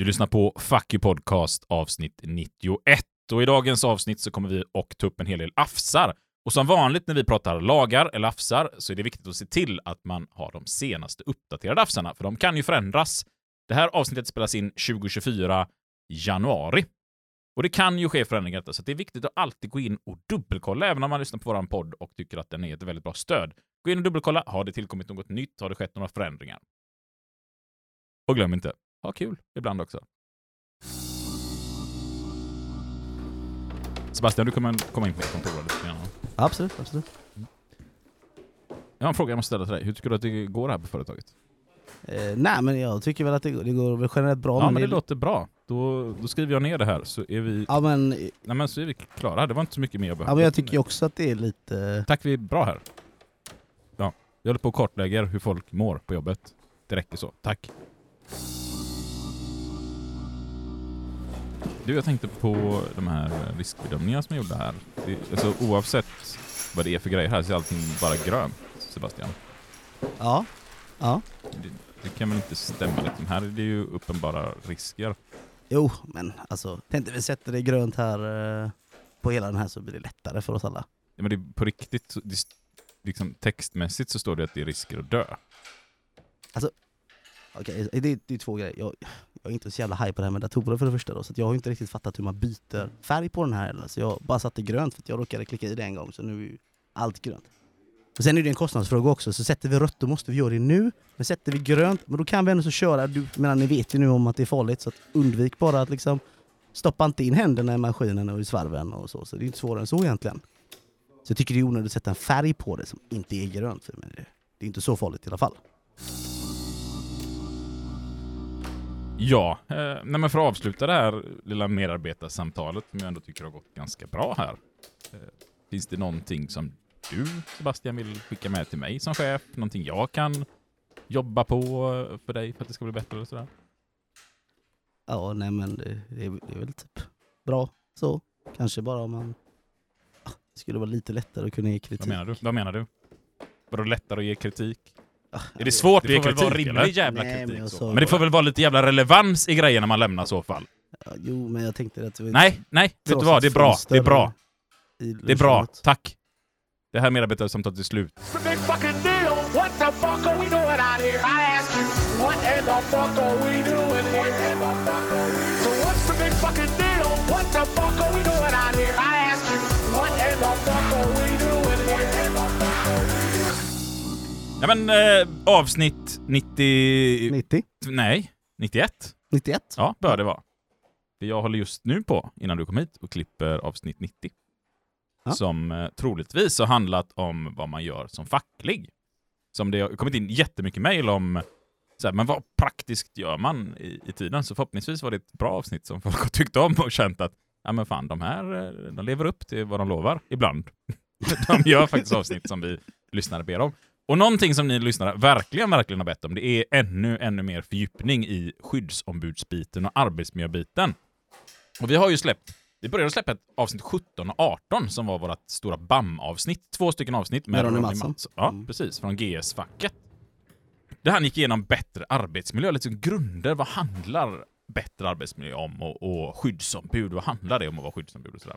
Du lyssnar på Fuck You Podcast avsnitt 91 och i dagens avsnitt så kommer vi och ta upp en hel del afsar. Och som vanligt när vi pratar lagar eller afsar så är det viktigt att se till att man har de senaste uppdaterade afsarna, för de kan ju förändras. Det här avsnittet spelas in 2024 januari. Och det kan ju ske förändringar, så det är viktigt att alltid gå in och dubbelkolla, även om man lyssnar på vår podd och tycker att den är ett väldigt bra stöd. Gå in och dubbelkolla. Har det tillkommit något nytt? Har det skett några förändringar? Och glöm inte, ha kul ibland också. Sebastian, du kommer komma in på mitt kontor lite grann. Absolut, absolut. Jag har en fråga jag måste ställa till dig. Hur tycker du att det går här på företaget? Eh, nej men jag tycker väl att det, det går väl generellt bra. Ja, men det låter bra. Då, då skriver jag ner det här så är vi, Ja men, nej, men så är vi klara. Det var inte så mycket mer jag ja, behövde. men jag tycker ju också att det är lite... Tack, vi är bra här. Ja, vi håller på och kartlägger hur folk mår på jobbet. Det räcker så. Tack. Du, jag tänkte på de här riskbedömningarna som jag gjorde här. Det, alltså, oavsett vad det är för grejer här så är allting bara grönt, Sebastian. Ja. Ja. Det, det kan väl inte stämma? Liksom. Här är det ju uppenbara risker. Jo, men alltså, tänkte vi sätter det grönt här eh, på hela den här så blir det lättare för oss alla. Ja, men det, är på riktigt, det, liksom, textmässigt så står det att det är risker att dö. Okej, det, det är två grejer. Jag, jag är inte så jävla high på det här med datorer för det första då, så jag har inte riktigt fattat hur man byter färg på den här heller. Så jag bara satte grönt för att jag råkade klicka i det en gång, så nu är ju allt grönt. Och sen är det en kostnadsfråga också, så sätter vi rött då måste vi göra det nu. Men sätter vi grönt, men då kan vi ändå så köra, du, menar, ni vet ju nu om att det är farligt, så undvik bara att liksom stoppa inte in händerna i maskinen och i svarven och så, så det är inte svårare än så egentligen. Så jag tycker det är onödigt att sätta en färg på det som inte är grönt, för men det, det är inte så farligt i alla fall. Ja, eh, nej men för att avsluta det här lilla medarbetarsamtalet som jag ändå tycker har gått ganska bra här. Eh, finns det någonting som du, Sebastian, vill skicka med till mig som chef? Någonting jag kan jobba på eh, för dig för att det ska bli bättre eller sådär? Ja, nej men det, det, är, det är väl typ bra så. Kanske bara om man... Ah, Det skulle vara lite lättare att kunna ge kritik. Vad menar du? Vad menar du? Vadå lättare att ge kritik? Ah, Är det svårt att Det ge får väl vara kritik rimlig eller? jävla Nej, men kritik? jag så. sa Men det får väl vara lite jävla relevans i grejerna man lämnar i så fall? Ja, jo, men jag tänkte att... var- Nej, nej, vet du vad? att Det är bra. Det är bra. Det är bra. Tack. Det här medarbetarsamtalet är slut. What the fuck are we doing out here? I ask you, what in the fuck are we doing Ja men eh, avsnitt 90... 90? Nej, 91? 91? Ja, bör det vara. För jag håller just nu på, innan du kom hit, och klipper avsnitt 90. Ja. Som eh, troligtvis har handlat om vad man gör som facklig. Som det har kommit in jättemycket mejl om så här, men vad praktiskt gör man i, i tiden? Så förhoppningsvis var det ett bra avsnitt som folk har tyckt om och känt att ja men fan, de här eh, de lever upp till vad de lovar ibland. de gör faktiskt avsnitt som vi lyssnare ber om. Och någonting som ni lyssnare verkligen, verkligen har bett om, det är ännu, ännu mer fördjupning i skyddsombudsbiten och arbetsmiljöbiten. Och vi har ju släppt, vi började släppa ett avsnitt 17 och 18 som var vårt stora BAM-avsnitt. Två stycken avsnitt med, Med Ronny Mattsson. Ja, Mm. precis. Från GS-facket. Det här gick igenom bättre arbetsmiljö, liksom grunder. Vad handlar bättre arbetsmiljö om? Och, och skyddsombud, vad handlar det om att vara skyddsombud och sådär.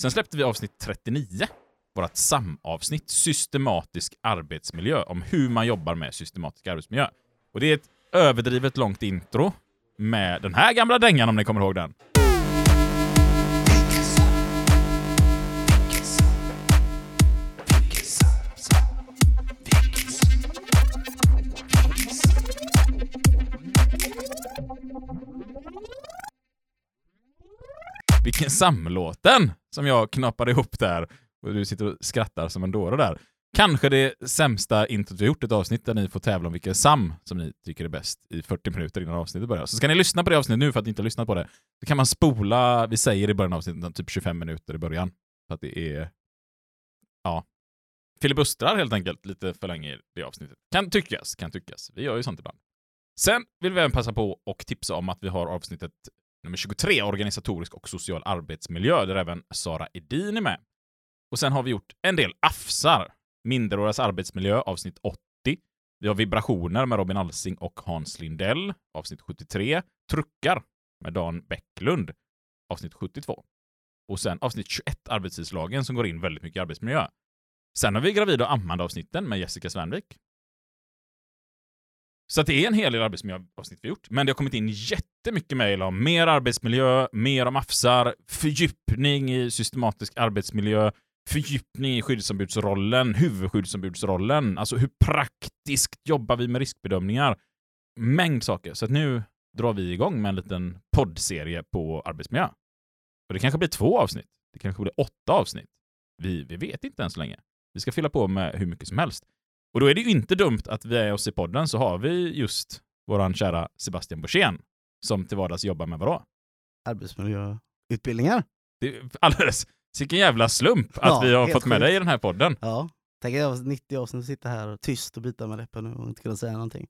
Sen släppte vi avsnitt 39, vårt SAM-avsnitt, systematisk arbetsmiljö, om hur man jobbar med systematisk arbetsmiljö. Och det är ett överdrivet långt intro med den här gamla dängan om ni kommer ihåg den. Vilken samlåten som jag knappade ihop där. Och du sitter och skrattar som en dåre där. Kanske det sämsta introt vi har gjort, ett avsnitt där ni får tävla om vilken Sam som ni tycker är bäst i 40 minuter innan avsnittet börjar. Så ska ni lyssna på det avsnittet nu för att ni inte har lyssnat på det, så kan man spola, vi säger i början av avsnittet, typ 25 minuter i början. För att det är... Ja. Filibustrar helt enkelt lite för länge i det avsnittet. Kan tyckas, kan tyckas. Vi gör ju sånt ibland. Sen vill vi även passa på och tipsa om att vi har avsnittet nummer 23, organisatorisk och social arbetsmiljö, där även Sara Edin är med. Och sen har vi gjort en del afsar. Minderårigas arbetsmiljö, avsnitt 80. Vi har Vibrationer med Robin Alsing och Hans Lindell, avsnitt 73. Truckar med Dan Bäcklund, avsnitt 72. Och sen avsnitt 21, Arbetstidslagen, som går in väldigt mycket i arbetsmiljö. Sen har vi Gravid och ammande-avsnitten med Jessica Svenvik. Så det är en hel del arbetsmiljöavsnitt vi gjort. Men det har kommit in jättemycket mejl om mer arbetsmiljö, mer om AFSar, fördjupning i systematisk arbetsmiljö, fördjupning i skyddsombudsrollen, huvudskyddsombudsrollen, alltså hur praktiskt jobbar vi med riskbedömningar? Mängd saker. Så att nu drar vi igång med en liten poddserie på arbetsmiljö. Och det kanske blir två avsnitt. Det kanske blir åtta avsnitt. Vi, vi vet inte än så länge. Vi ska fylla på med hur mycket som helst. Och då är det ju inte dumt att vi är oss i podden så har vi just våran kära Sebastian Borssén som till vardags jobbar med vadå? Arbetsmiljöutbildningar. Det är alldeles, vilken jävla slump att Ja, vi har fått med sjukt. dig i den här podden. Ja. Tänk att 90 avsnitt och sitta här tyst och bita med läppen och inte kunna säga någonting.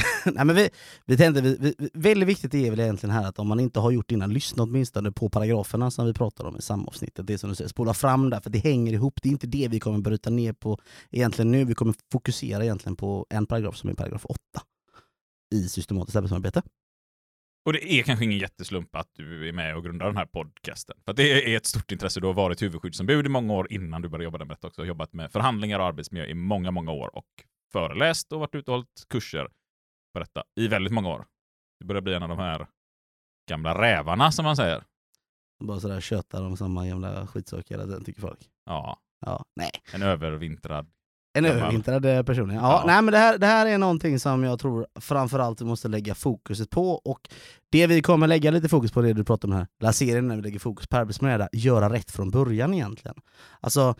Nej, men vi, vi tänkte, vi, vi, väldigt viktigt är väl egentligen här att om man inte har gjort innan, lyssna åtminstone på paragraferna som vi pratar om i samma avsnittet. Det är som du säger, spola fram där, för det hänger ihop. Det är inte det vi kommer bryta ner på egentligen nu. Vi kommer fokusera egentligen på en paragraf som är paragraf 8 i systematiskt arbetssamarbete. Och det är kanske ingen jätteslump att du är med och grundar den här podcasten. För det är ett stort intresse. Du har varit huvudskyddsombud i många år innan du började jobba med detta också. Jobbat med förhandlingar och arbetsmiljö i många, många år och föreläst och varit ute och hållit kurser på detta i väldigt många år. Du börjar bli en av de här gamla rävarna som man säger. Bara sådär köta om samma gamla skitsaker hela tiden tycker folk. Ja, Ja, nej. en övervintrad. En övervintrad person. Ja, Ja. Nej, men det, här, det här är någonting som jag tror framförallt vi måste lägga fokuset på. Och det vi kommer lägga lite fokus på, det du pratar om här lilla serien när vi lägger fokus på arbetsmiljö, är att göra rätt från början egentligen. Alltså,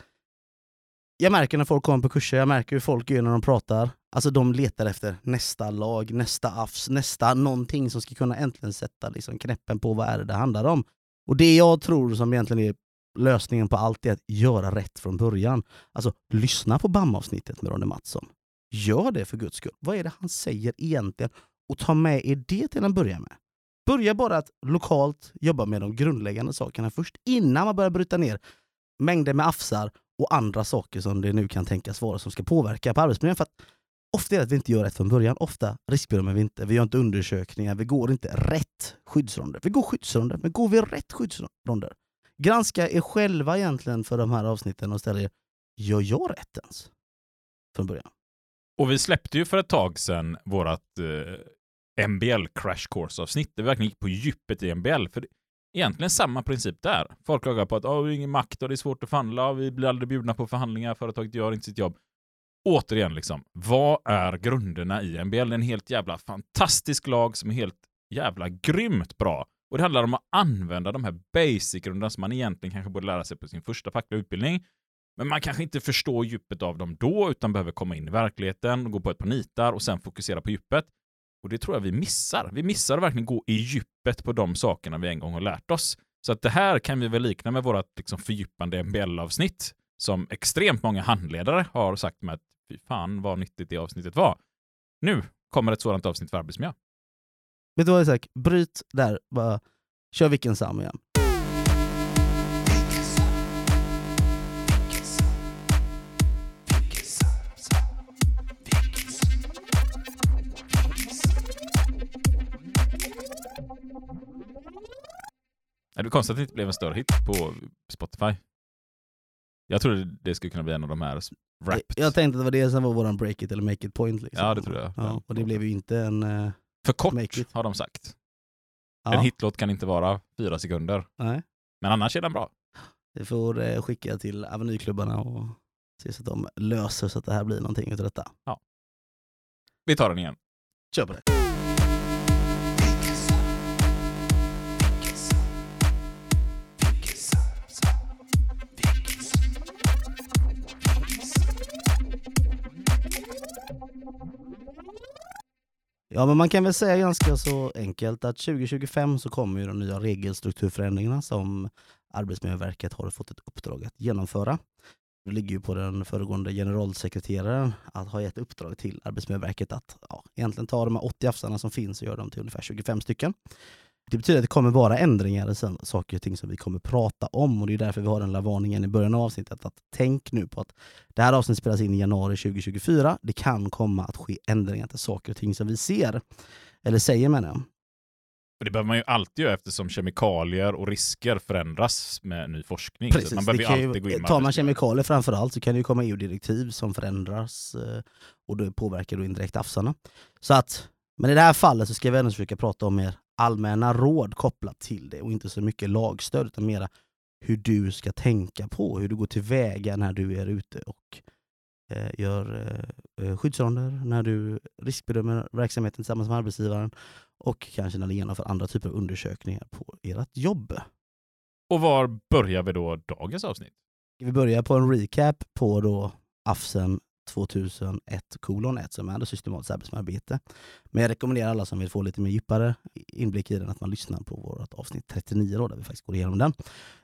jag märker när folk kommer på kurser, jag märker hur folk gör när de pratar. Alltså de letar efter nästa lag, nästa AFS, nästa någonting som ska kunna äntligen sätta liksom, knäppen på vad är det det handlar om. Och det jag tror som egentligen är lösningen på allt är att göra rätt från början. Alltså, lyssna på BAM-avsnittet med Ronny Mattsson. Gör det för guds skull. Vad är det han säger egentligen? Och ta med er det till en början med. Börja bara att lokalt jobba med de grundläggande sakerna först, innan man börjar bryta ner mängder med afsar och andra saker som det nu kan tänkas vara som ska påverka på arbetsmiljön. För att ofta är det att vi inte gör rätt från början. Ofta riskbedömer vi inte, vi gör inte undersökningar, vi går inte rätt skyddsronder. Vi går skyddsronder, men går vi rätt skyddsronder? Granska er själva egentligen för de här avsnitten och ställ er, gör jag rätt ens? Från början. Och vi släppte ju för ett tag sedan vårat eh, MBL Crash Course-avsnitt. där vi verkligen gick på djupet i MBL. För det är egentligen samma princip där. Folk klagar på att oh, vi har ingen makt och det är svårt att förhandla och vi blir aldrig bjudna på förhandlingar, företaget gör inte sitt jobb. Återigen, liksom, vad är grunderna i MBL? Det är en helt jävla fantastisk lag som är helt jävla grymt bra. Och det handlar om att använda de här basic-grunderna som man egentligen kanske borde lära sig på sin första fackliga utbildning. Men man kanske inte förstår djupet av dem då, utan behöver komma in i verkligheten, gå på ett par nitar och sen fokusera på djupet. Och det tror jag vi missar. Vi missar att verkligen gå i djupet på de sakerna vi en gång har lärt oss. Så att det här kan vi väl likna med vårt liksom fördjupande MBL-avsnitt, som extremt många handledare har sagt med att fy fan vad nyttigt det avsnittet var. Nu kommer ett sådant avsnitt för arbetsmiljö. Vet du vad Isak? Bryt där, bara kör vilken Sam igen. Är det konstigt att det inte blev en större hit på Spotify? Jag trodde det skulle kunna bli en av de här wrapped. Jag tänkte att det var det som var våran break it eller make it point. Liksom. Ja, det tror jag. Ja, och det blev ju inte en... För kort har de sagt. ja, En hitlåt kan inte vara fyra sekunder. Nej. Men annars är den bra. Vi får eh, skicka till Avenyklubbarna och se så att de löser så att det här blir någonting utav detta. Vi tar den igen. Kör på det. Ja men man kan väl säga ganska så enkelt att 2025 så kommer ju de nya regelstrukturförändringarna som Arbetsmiljöverket har fått ett uppdrag att genomföra. Det ligger ju på den föregående generalsekreteraren att ha gett uppdrag till Arbetsmiljöverket att ja, egentligen ta de här 80 afsarna som finns och göra dem till ungefär 25 stycken. Det betyder att det kommer vara ändringar i saker och ting som vi kommer prata om och det är därför vi har den här varningen i början av avsnittet att tänk nu på att det här avsnittet spelas in i januari 2024. Det kan komma att ske ändringar till saker och ting som vi ser. Eller säger menar jag. Och det behöver man ju alltid göra eftersom kemikalier och risker förändras med ny forskning. Så Precis, man det behöver ju alltid gå in tar man kemikalier framför allt så kan det ju komma EU-direktiv som förändras eh, och det påverkar då indirekt afsarna. Så att, men i det här fallet så ska vi ändå försöka prata om mer allmänna råd kopplat till det och inte så mycket lagstöd utan mera hur du ska tänka på, hur du går tillväga när du är ute och eh, gör eh, eh, skyddsronder, när du riskbedömer verksamheten tillsammans med arbetsgivaren och kanske när du genomför andra typer av undersökningar på ert jobb. Och var börjar vi då dagens avsnitt? Vi börjar på en recap på då AFSen 2001 kolon 1 som är det systematiskt arbetsmiljöarbete. Men jag rekommenderar alla som vill få lite mer djupare inblick i den att man lyssnar på vårt avsnitt 39 då, där vi faktiskt går igenom den.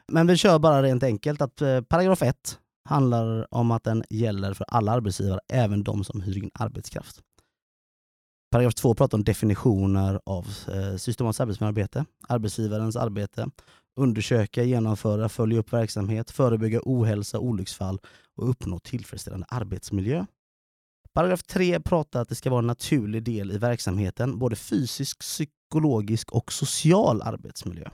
Men vi kör bara rent enkelt att eh, paragraf 1 handlar om att den gäller för alla arbetsgivare, även de som hyr in arbetskraft. Paragraf 2 pratar om definitioner av eh, systematiskt arbetsmiljöarbete, arbetsgivarens arbete, undersöka, genomföra, följa upp verksamhet, förebygga ohälsa, olycksfall och uppnå tillfredsställande arbetsmiljö. Paragraf 3 pratar att det ska vara en naturlig del i verksamheten, både fysisk, psykologisk och social arbetsmiljö.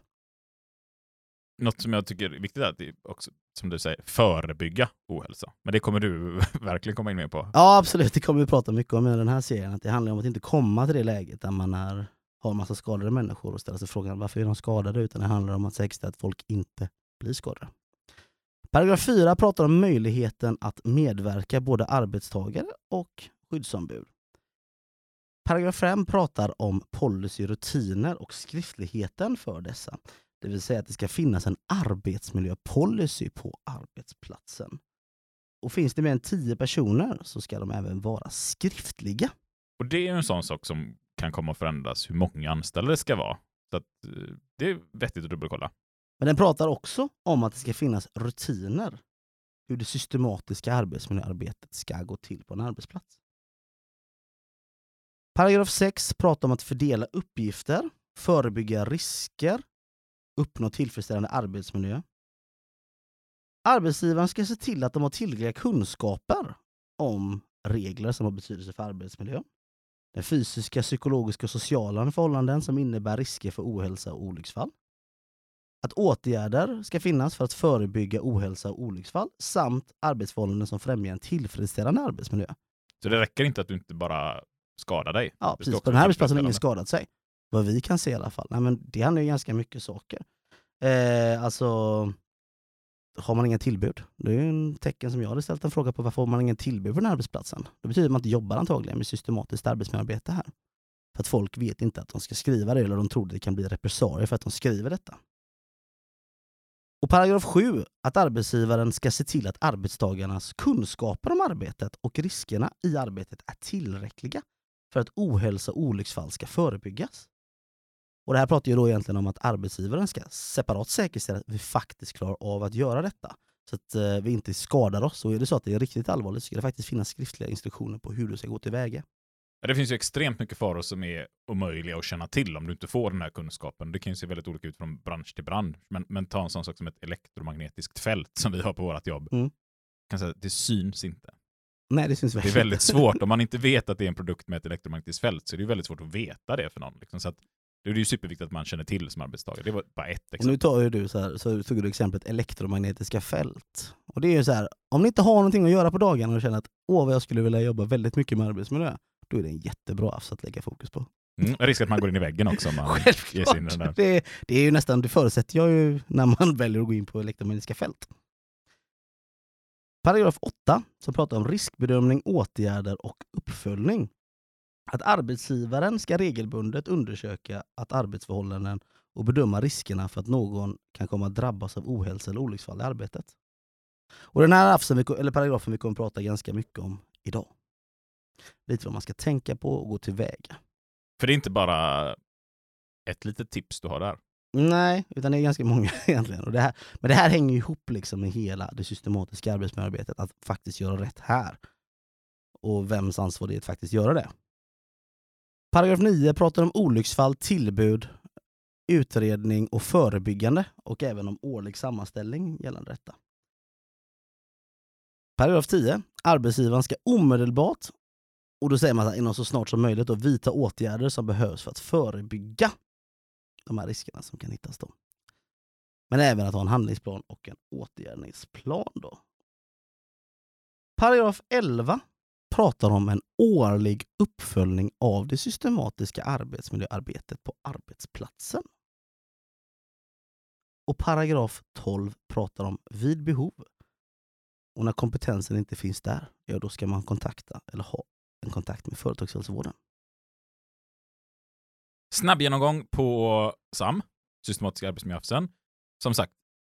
Något som jag tycker är viktigt är att det också, som du säger, förebygga ohälsa. Men det kommer du verkligen komma in med på. Ja absolut, det kommer vi prata mycket om i den här serien. Att det handlar om att inte komma till det läget där man är, har en massa skadade människor och ställa sig frågan varför är de skadade? Utan det handlar om att säkerställa att folk inte blir skadade. Paragraf 4 pratar om möjligheten att medverka både arbetstagare och skyddsombud. Paragraf 5 pratar om policy, rutiner och skriftligheten för dessa. Det vill säga att det ska finnas en arbetsmiljöpolicy på arbetsplatsen. Och finns det mer än 10 personer så ska de även vara skriftliga. Och det är en sån sak som kan komma att förändras hur många anställda det ska vara. Så att, eh, det är vettigt att dubbelkolla. Men den pratar också om att det ska finnas rutiner. Hur det systematiska arbetsmiljöarbetet ska gå till på en arbetsplats. Paragraf 6 pratar om att fördela uppgifter, förebygga risker, uppnå tillfredsställande arbetsmiljö. Arbetsgivaren ska se till att de har tillräckliga kunskaper om regler som har betydelse för arbetsmiljön. Den fysiska, psykologiska och sociala förhållanden som innebär risker för ohälsa och olycksfall. Att åtgärder ska finnas för att förebygga ohälsa och olycksfall samt arbetsförhållanden som främjar en tillfredsställande arbetsmiljö. Så det räcker inte att du inte bara skadar dig. Ja, precis. På den här arbetsplatsen har ingen skadat sig. Vad vi kan se i alla fall. Nej, men det handlar ju ganska mycket saker. Eh, alltså, har man inga tillbud? Det är ju en tecken som jag hade ställt en fråga på. Varför har man ingen tillbud på den här arbetsplatsen? Det betyder att man inte jobbar antagligen med systematiskt arbetsmiljöarbete här. För att folk vet inte att de ska skriva det eller de tror det kan bli repressalier för att de skriver detta. Och paragraf 7, att arbetsgivaren ska se till att arbetstagarnas kunskaper om arbetet och riskerna i arbetet är tillräckliga för att ohälsa och olycksfall ska förebyggas. Och Det här pratar ju då egentligen om att arbetsgivaren ska separat säkerställa att vi faktiskt klarar av att göra detta. Så att eh, vi inte skadar oss. Och är det så att det är riktigt allvarligt så ska det faktiskt finnas skriftliga instruktioner på hur du ska gå tillväga. Ja, Det finns ju extremt mycket faror som är omöjliga att känna till om du inte får den här kunskapen. Det kan ju se väldigt olika ut från bransch till bransch. Men, men ta en sån sak som ett elektromagnetiskt fält som vi har på vårt jobb. Mm. Kan säga det syns inte. Nej, det syns Det är väldigt svårt. Om man inte vet att det är en produkt med ett elektromagnetiskt fält så är det väldigt svårt att veta det för någon. Liksom. Så att, det är ju superviktigt att man känner till som arbetstagare. Det var bara ett Och nu exempel. tar ju du så här, så tog du exemplet elektromagnetiska fält. Och det är ju så här, om ni inte har någonting att göra på dagarna och känner att åh vad jag skulle vilja jobba väldigt mycket med arbetsmiljö, då är det en jättebra AFS att lägga fokus på. Mm. Risk att man går in i väggen också om man. Självklart! Det, det är ju nästan, det förutsätter jag ju när man väljer att gå in på elektromagnetiska fält. Paragraf 8 som pratar om riskbedömning, åtgärder och uppföljning. Att arbetsgivaren ska regelbundet undersöka att arbetsförhållanden och bedöma riskerna för att någon kan komma att drabbas av ohälsa eller olycksfall i arbetet. Och Den här AFSen, eller paragrafen vi kommer att prata ganska mycket om idag. Lite vad man ska tänka på och gå tillväga. För det är inte bara ett litet tips du har där. Nej, utan det är ganska många egentligen. Och det här, men det här hänger ihop liksom med hela det systematiska arbetsmiljöarbetet, att faktiskt göra rätt här. Och vems ansvar det är att faktiskt göra det. Paragraf 9 pratar om olycksfall, tillbud utredning och förebyggande och även om årlig sammanställning gällande detta. Paragraf 10. Arbetsgivaren ska omedelbart, och då säger man att inom så snart som möjligt, då, vidta åtgärder som behövs för att förebygga de här riskerna som kan hittas. Då. Men även att ha en handlingsplan och en åtgärdningsplan. Då. Paragraf 11 pratar om en årlig uppföljning av det systematiska arbetsmiljöarbetet på arbetsplatsen. Och paragraf 12 pratar om vid behov. Och när kompetensen inte finns där, ja då ska man kontakta eller ha en kontakt med företagshälsovården. Snabb genomgång på SAM, systematiska arbetsmiljöarbetet. Som sagt,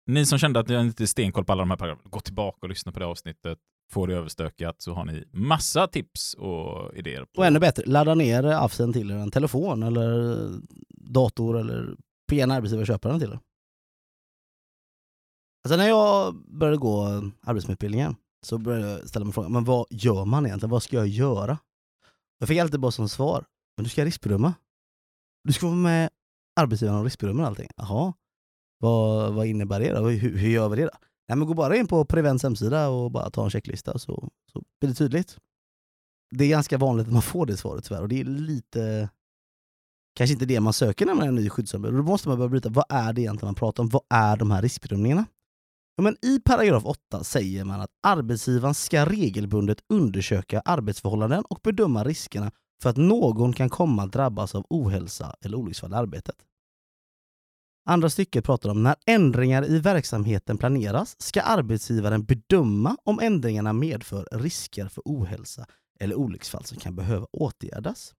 ni som kände att ni inte är stenkoll på alla de här paragraferna, gå tillbaka och lyssna på det avsnittet. Får det överstökat så har ni massa tips och idéer. På. Och ännu bättre, ladda ner AFSen till er en telefon eller dator eller be en arbetsgivare köpa den till er. Alltså när jag började gå arbetsmiljöutbildningen så började jag ställa mig frågan, men vad gör man egentligen? Vad ska jag göra? Jag fick alltid bara som svar, men du ska riskbedöma. Du ska vara med arbetsgivaren och riskbedöma allting. Jaha, vad, vad innebär det då? Hur, hur gör vi det då? Nej, men gå bara in på Prevents hemsida och bara ta en checklista så, så blir det tydligt. Det är ganska vanligt att man får det svaret tyvärr och det är lite kanske inte det man söker när man är en ny skyddsombud. Då måste man börja bryta, vad är det egentligen man pratar om? Vad är de här riskbedömningarna? Ja, men I paragraf 8 säger man att arbetsgivaren ska regelbundet undersöka arbetsförhållanden och bedöma riskerna för att någon kan komma att drabbas av ohälsa eller olycksfall i arbetet. Andra stycket pratar om när ändringar i verksamheten planeras ska arbetsgivaren bedöma om ändringarna medför risker för ohälsa eller olycksfall som kan behöva åtgärdas.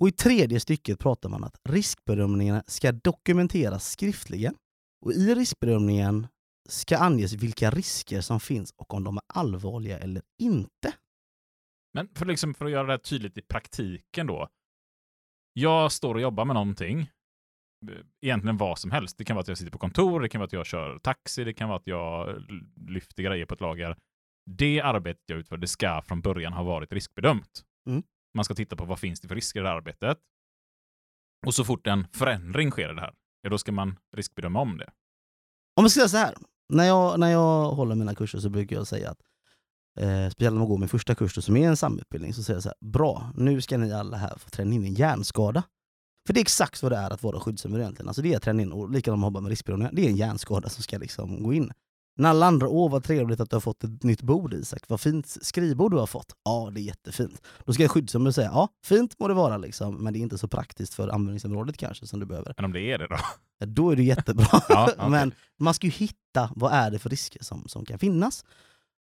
Och I tredje stycket pratar man att riskbedömningarna ska dokumenteras skriftligen och i riskbedömningen ska anges vilka risker som finns och om de är allvarliga eller inte. Men för, liksom, för att göra det här tydligt i praktiken då. Jag står och jobbar med någonting. Eh, egentligen vad som helst. Det kan vara att jag sitter på kontor, det kan vara att jag kör taxi, det kan vara att jag lyfter grejer på ett lager. Det arbetet jag utför, det ska från början ha varit riskbedömt. Mm. Man ska titta på vad finns det för risker i det här arbetet. Och så fort en förändring sker i det här, ja, då ska man riskbedöma om det. Om jag ska säga så här, när jag, när jag håller mina kurser så brukar jag säga att Eh, speciellt när man går min första kurs då, som är en samutbildning, så säger jag så här, bra, nu ska ni alla här få träna in en hjärnskada. För det är exakt vad det är att vara skyddsombud egentligen. Alltså det är att träna in, och likadant med med riskbedömningar, det är en hjärnskada som ska liksom gå in. När alla andra, åh vad trevligt att du har fått ett nytt bord Isak, vad fint skrivbord du har fått. Ja, det är jättefint. Då ska skyddsombud säga, ja, fint må det vara liksom, men det är inte så praktiskt för användningsområdet kanske som du behöver. Men om det är det då? Ja, då är det jättebra. ja, okay. men man ska ju hitta, vad är det för risker som, som kan finnas?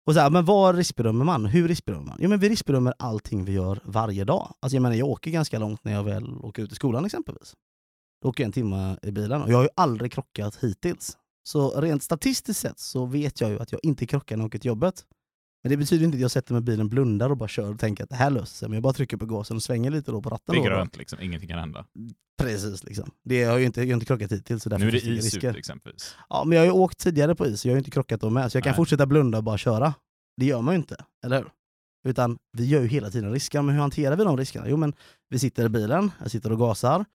Och så här, men vad riskbedömer man? Hur riskbedömer man? Jo men vi riskbedömer allting vi gör varje dag. Alltså jag menar, jag åker ganska långt när jag väl åker ut i skolan exempelvis. Då åker jag en timme i bilen och jag har ju aldrig krockat hittills. Så rent statistiskt sett så vet jag ju att jag inte krockar när jag åker till jobbet. Men det betyder inte att jag sätter mig i bilen, blundar och bara kör och tänker att det här löser sig. Men jag bara trycker på gasen och svänger lite då på ratten. Det är grönt liksom, ingenting kan hända. Precis, liksom. det har ju inte, jag har inte krockat hittills. Så nu är det is risker. ute exempelvis. Ja, men jag har ju åkt tidigare på is, jag har ju inte krockat då med. Så jag kan Nej. fortsätta blunda och bara köra. Det gör man ju inte, eller hur? Utan vi gör ju hela tiden risker. Men hur hanterar vi de riskerna? Jo, men vi sitter i bilen, jag sitter och gasar.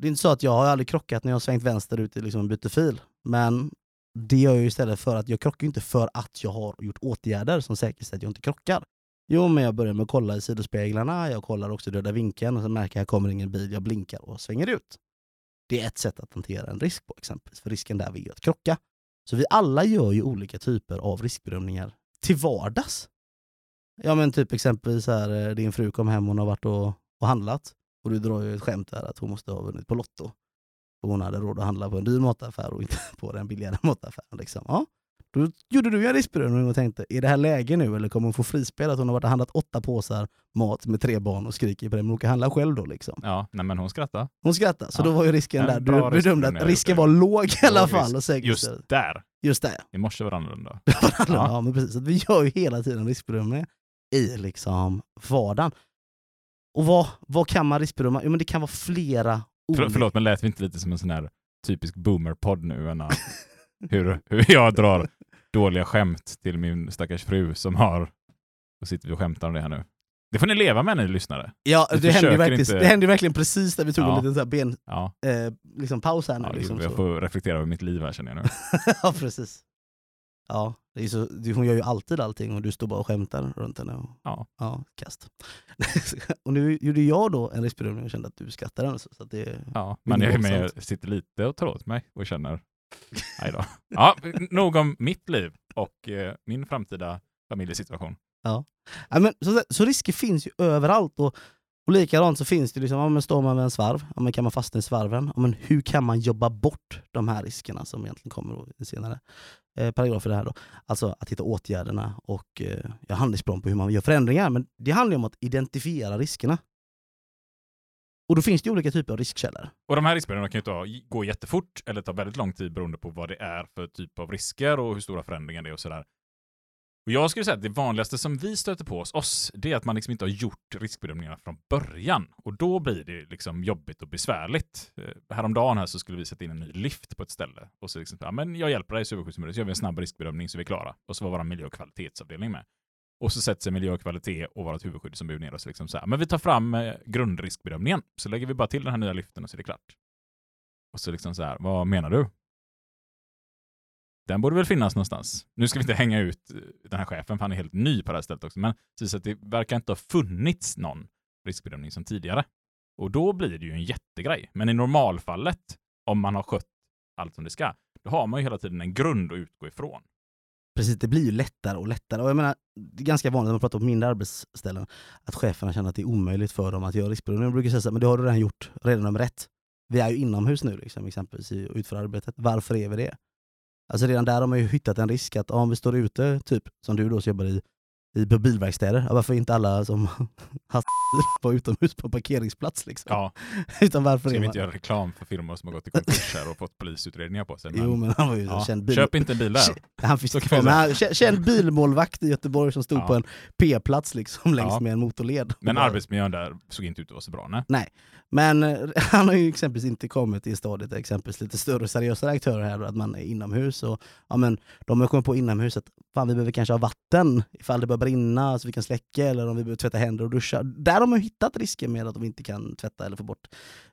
Det är inte så att jag har aldrig krockat när jag har svängt vänster ut i liksom byter fil. Men det gör jag istället för att jag krockar inte för att jag har gjort åtgärder som säkerställer att jag inte krockar. Jo, men jag börjar med att kolla i sidospeglarna, jag kollar också döda vinkeln och så märker jag att här kommer ingen bil, jag blinkar och svänger ut. Det är ett sätt att hantera en risk på exempelvis, för risken där är ju att krocka. Så vi alla gör ju olika typer av riskbedömningar till vardags. Ja men typ exempelvis här, eh, din fru kom hem, hon har varit och, och handlat och du drar ju ett skämt där att hon måste ha vunnit på Lotto. Och hon hade råd att handla på en dyr mataffär och inte på den billigare mataffären. Liksom. Ja. Då gjorde du en riskbedömning och tänkte, är det här läge nu eller kommer hon få frispel att hon har varit och handlat åtta påsar mat med tre barn och skriker på det, men hon kan handla själv då liksom? Ja, nej men hon skrattar. Hon skrattar, så ja. då var ju risken där. Du bedömde att risken var låg i alla fall. Och Just där. Just där. I morse var det annorlunda. ja. ja, men precis. Så vi gör ju hela tiden riskbedömningar i liksom vardagen. Och vad, vad kan man riskbedöma? Jo men det kan vara flera för, förlåt, men lät vi inte lite som en sån här typisk boomer-podd nu? Ena, hur, hur jag drar dåliga skämt till min stackars fru som har... Då sitter vi och skämtar om det här nu. Det får ni leva med ni lyssnare. Ja, det hände, verkligen, inte- det hände verkligen precis när vi tog Ja. en liten så här ben, Ja, eh, liksom paus här nu. ja liksom, jag får reflektera över mitt liv här känner jag nu. ja, precis. Ja, så, hon gör ju alltid allting och du står bara och skämtar runt henne. Och, Ja. ja, kast. och nu gjorde jag då en riskbedömning och kände att du skrattade. Alltså, så att det, Ja, men jag, med, jag sitter lite och tar åt mig och känner, nej då. Ja, nog om mitt liv och eh, min framtida familjesituation. Ja, men, så, så risker finns ju överallt. Och, och likadant så finns det, liksom, ja, men står man med en svarv, ja, men kan man fastna i svarven? Ja, men hur kan man jobba bort de här riskerna som egentligen kommer i senare eh, paragrafer? Här då. Alltså att hitta åtgärderna och eh, ja, handlingsplan på hur man gör förändringar. Men det handlar ju om att identifiera riskerna. Och då finns det olika typer av riskkällor. Och de här riskbedömningarna kan ju ta, gå jättefort eller ta väldigt lång tid beroende på vad det är för typ av risker och hur stora förändringar det är och sådär. Och jag skulle säga att det vanligaste som vi stöter på hos oss, det är att man liksom inte har gjort riskbedömningarna från början. Och då blir det liksom jobbigt och besvärligt. Eh, häromdagen här så skulle vi sätta in en ny lift på ett ställe. Och så liksom, ja men jag hjälper dig superskyddsområdet, så gör vi en snabb riskbedömning så vi är klara. Och så var vår miljö och kvalitetsavdelning med. Och så sätter sig miljö och kvalitet och vårt huvudskyddsombud ner och så liksom så här, men vi tar fram eh, grundriskbedömningen. Så lägger vi bara till den här nya liften och så är det klart. Och så liksom så här, vad menar du? Den borde väl finnas någonstans. Nu ska vi inte hänga ut eh, den här chefen, för han är helt ny på det här stället också, men precis att det verkar inte ha funnits någon riskbedömning som tidigare. Och då blir det ju en jättegrej. Men i normalfallet, om man har skött allt som det ska, då har man ju hela tiden en grund att utgå ifrån. Precis, det blir ju lättare och lättare. Och jag menar, det är ganska vanligt när man pratar om mindre arbetsställen att cheferna känner att det är omöjligt för dem att göra riskbedömning. Jag brukar säga så här, men det har du redan gjort, redan nummer ett. Vi är ju inomhus nu liksom, exempelvis i- och utför arbetet. Varför är vi det? Alltså redan där har man ju hittat en risk att om vi står ute, typ som du då som jobbar i, i på bilverkstäder, varför inte alla som har vara utomhus på parkeringsplats liksom? Ja, Utan varför ska vi man... inte göra reklam för firmor som har gått i konkurs här och fått polisutredningar på sig. Men, Jo men han var ju ja, känd bil... Köp inte en bil där. Han kan kvar, men han, kä- känd bilmålvakt i Göteborg som stod Ja. på en P-plats liksom längs Ja. med en motorled. Men bara- arbetsmiljön där såg inte ut att vara så bra. Nej. Men eh, han har ju exempelvis inte kommit till stadiet, exempelvis lite större seriösa aktörer här, att man är inomhus. Och, ja, men, de har kommit på inomhus att fan, vi behöver kanske ha vatten ifall det börjar brinna så vi kan släcka, eller om vi behöver tvätta händer och duscha. Där har man hittat risker med att de inte kan tvätta eller få bort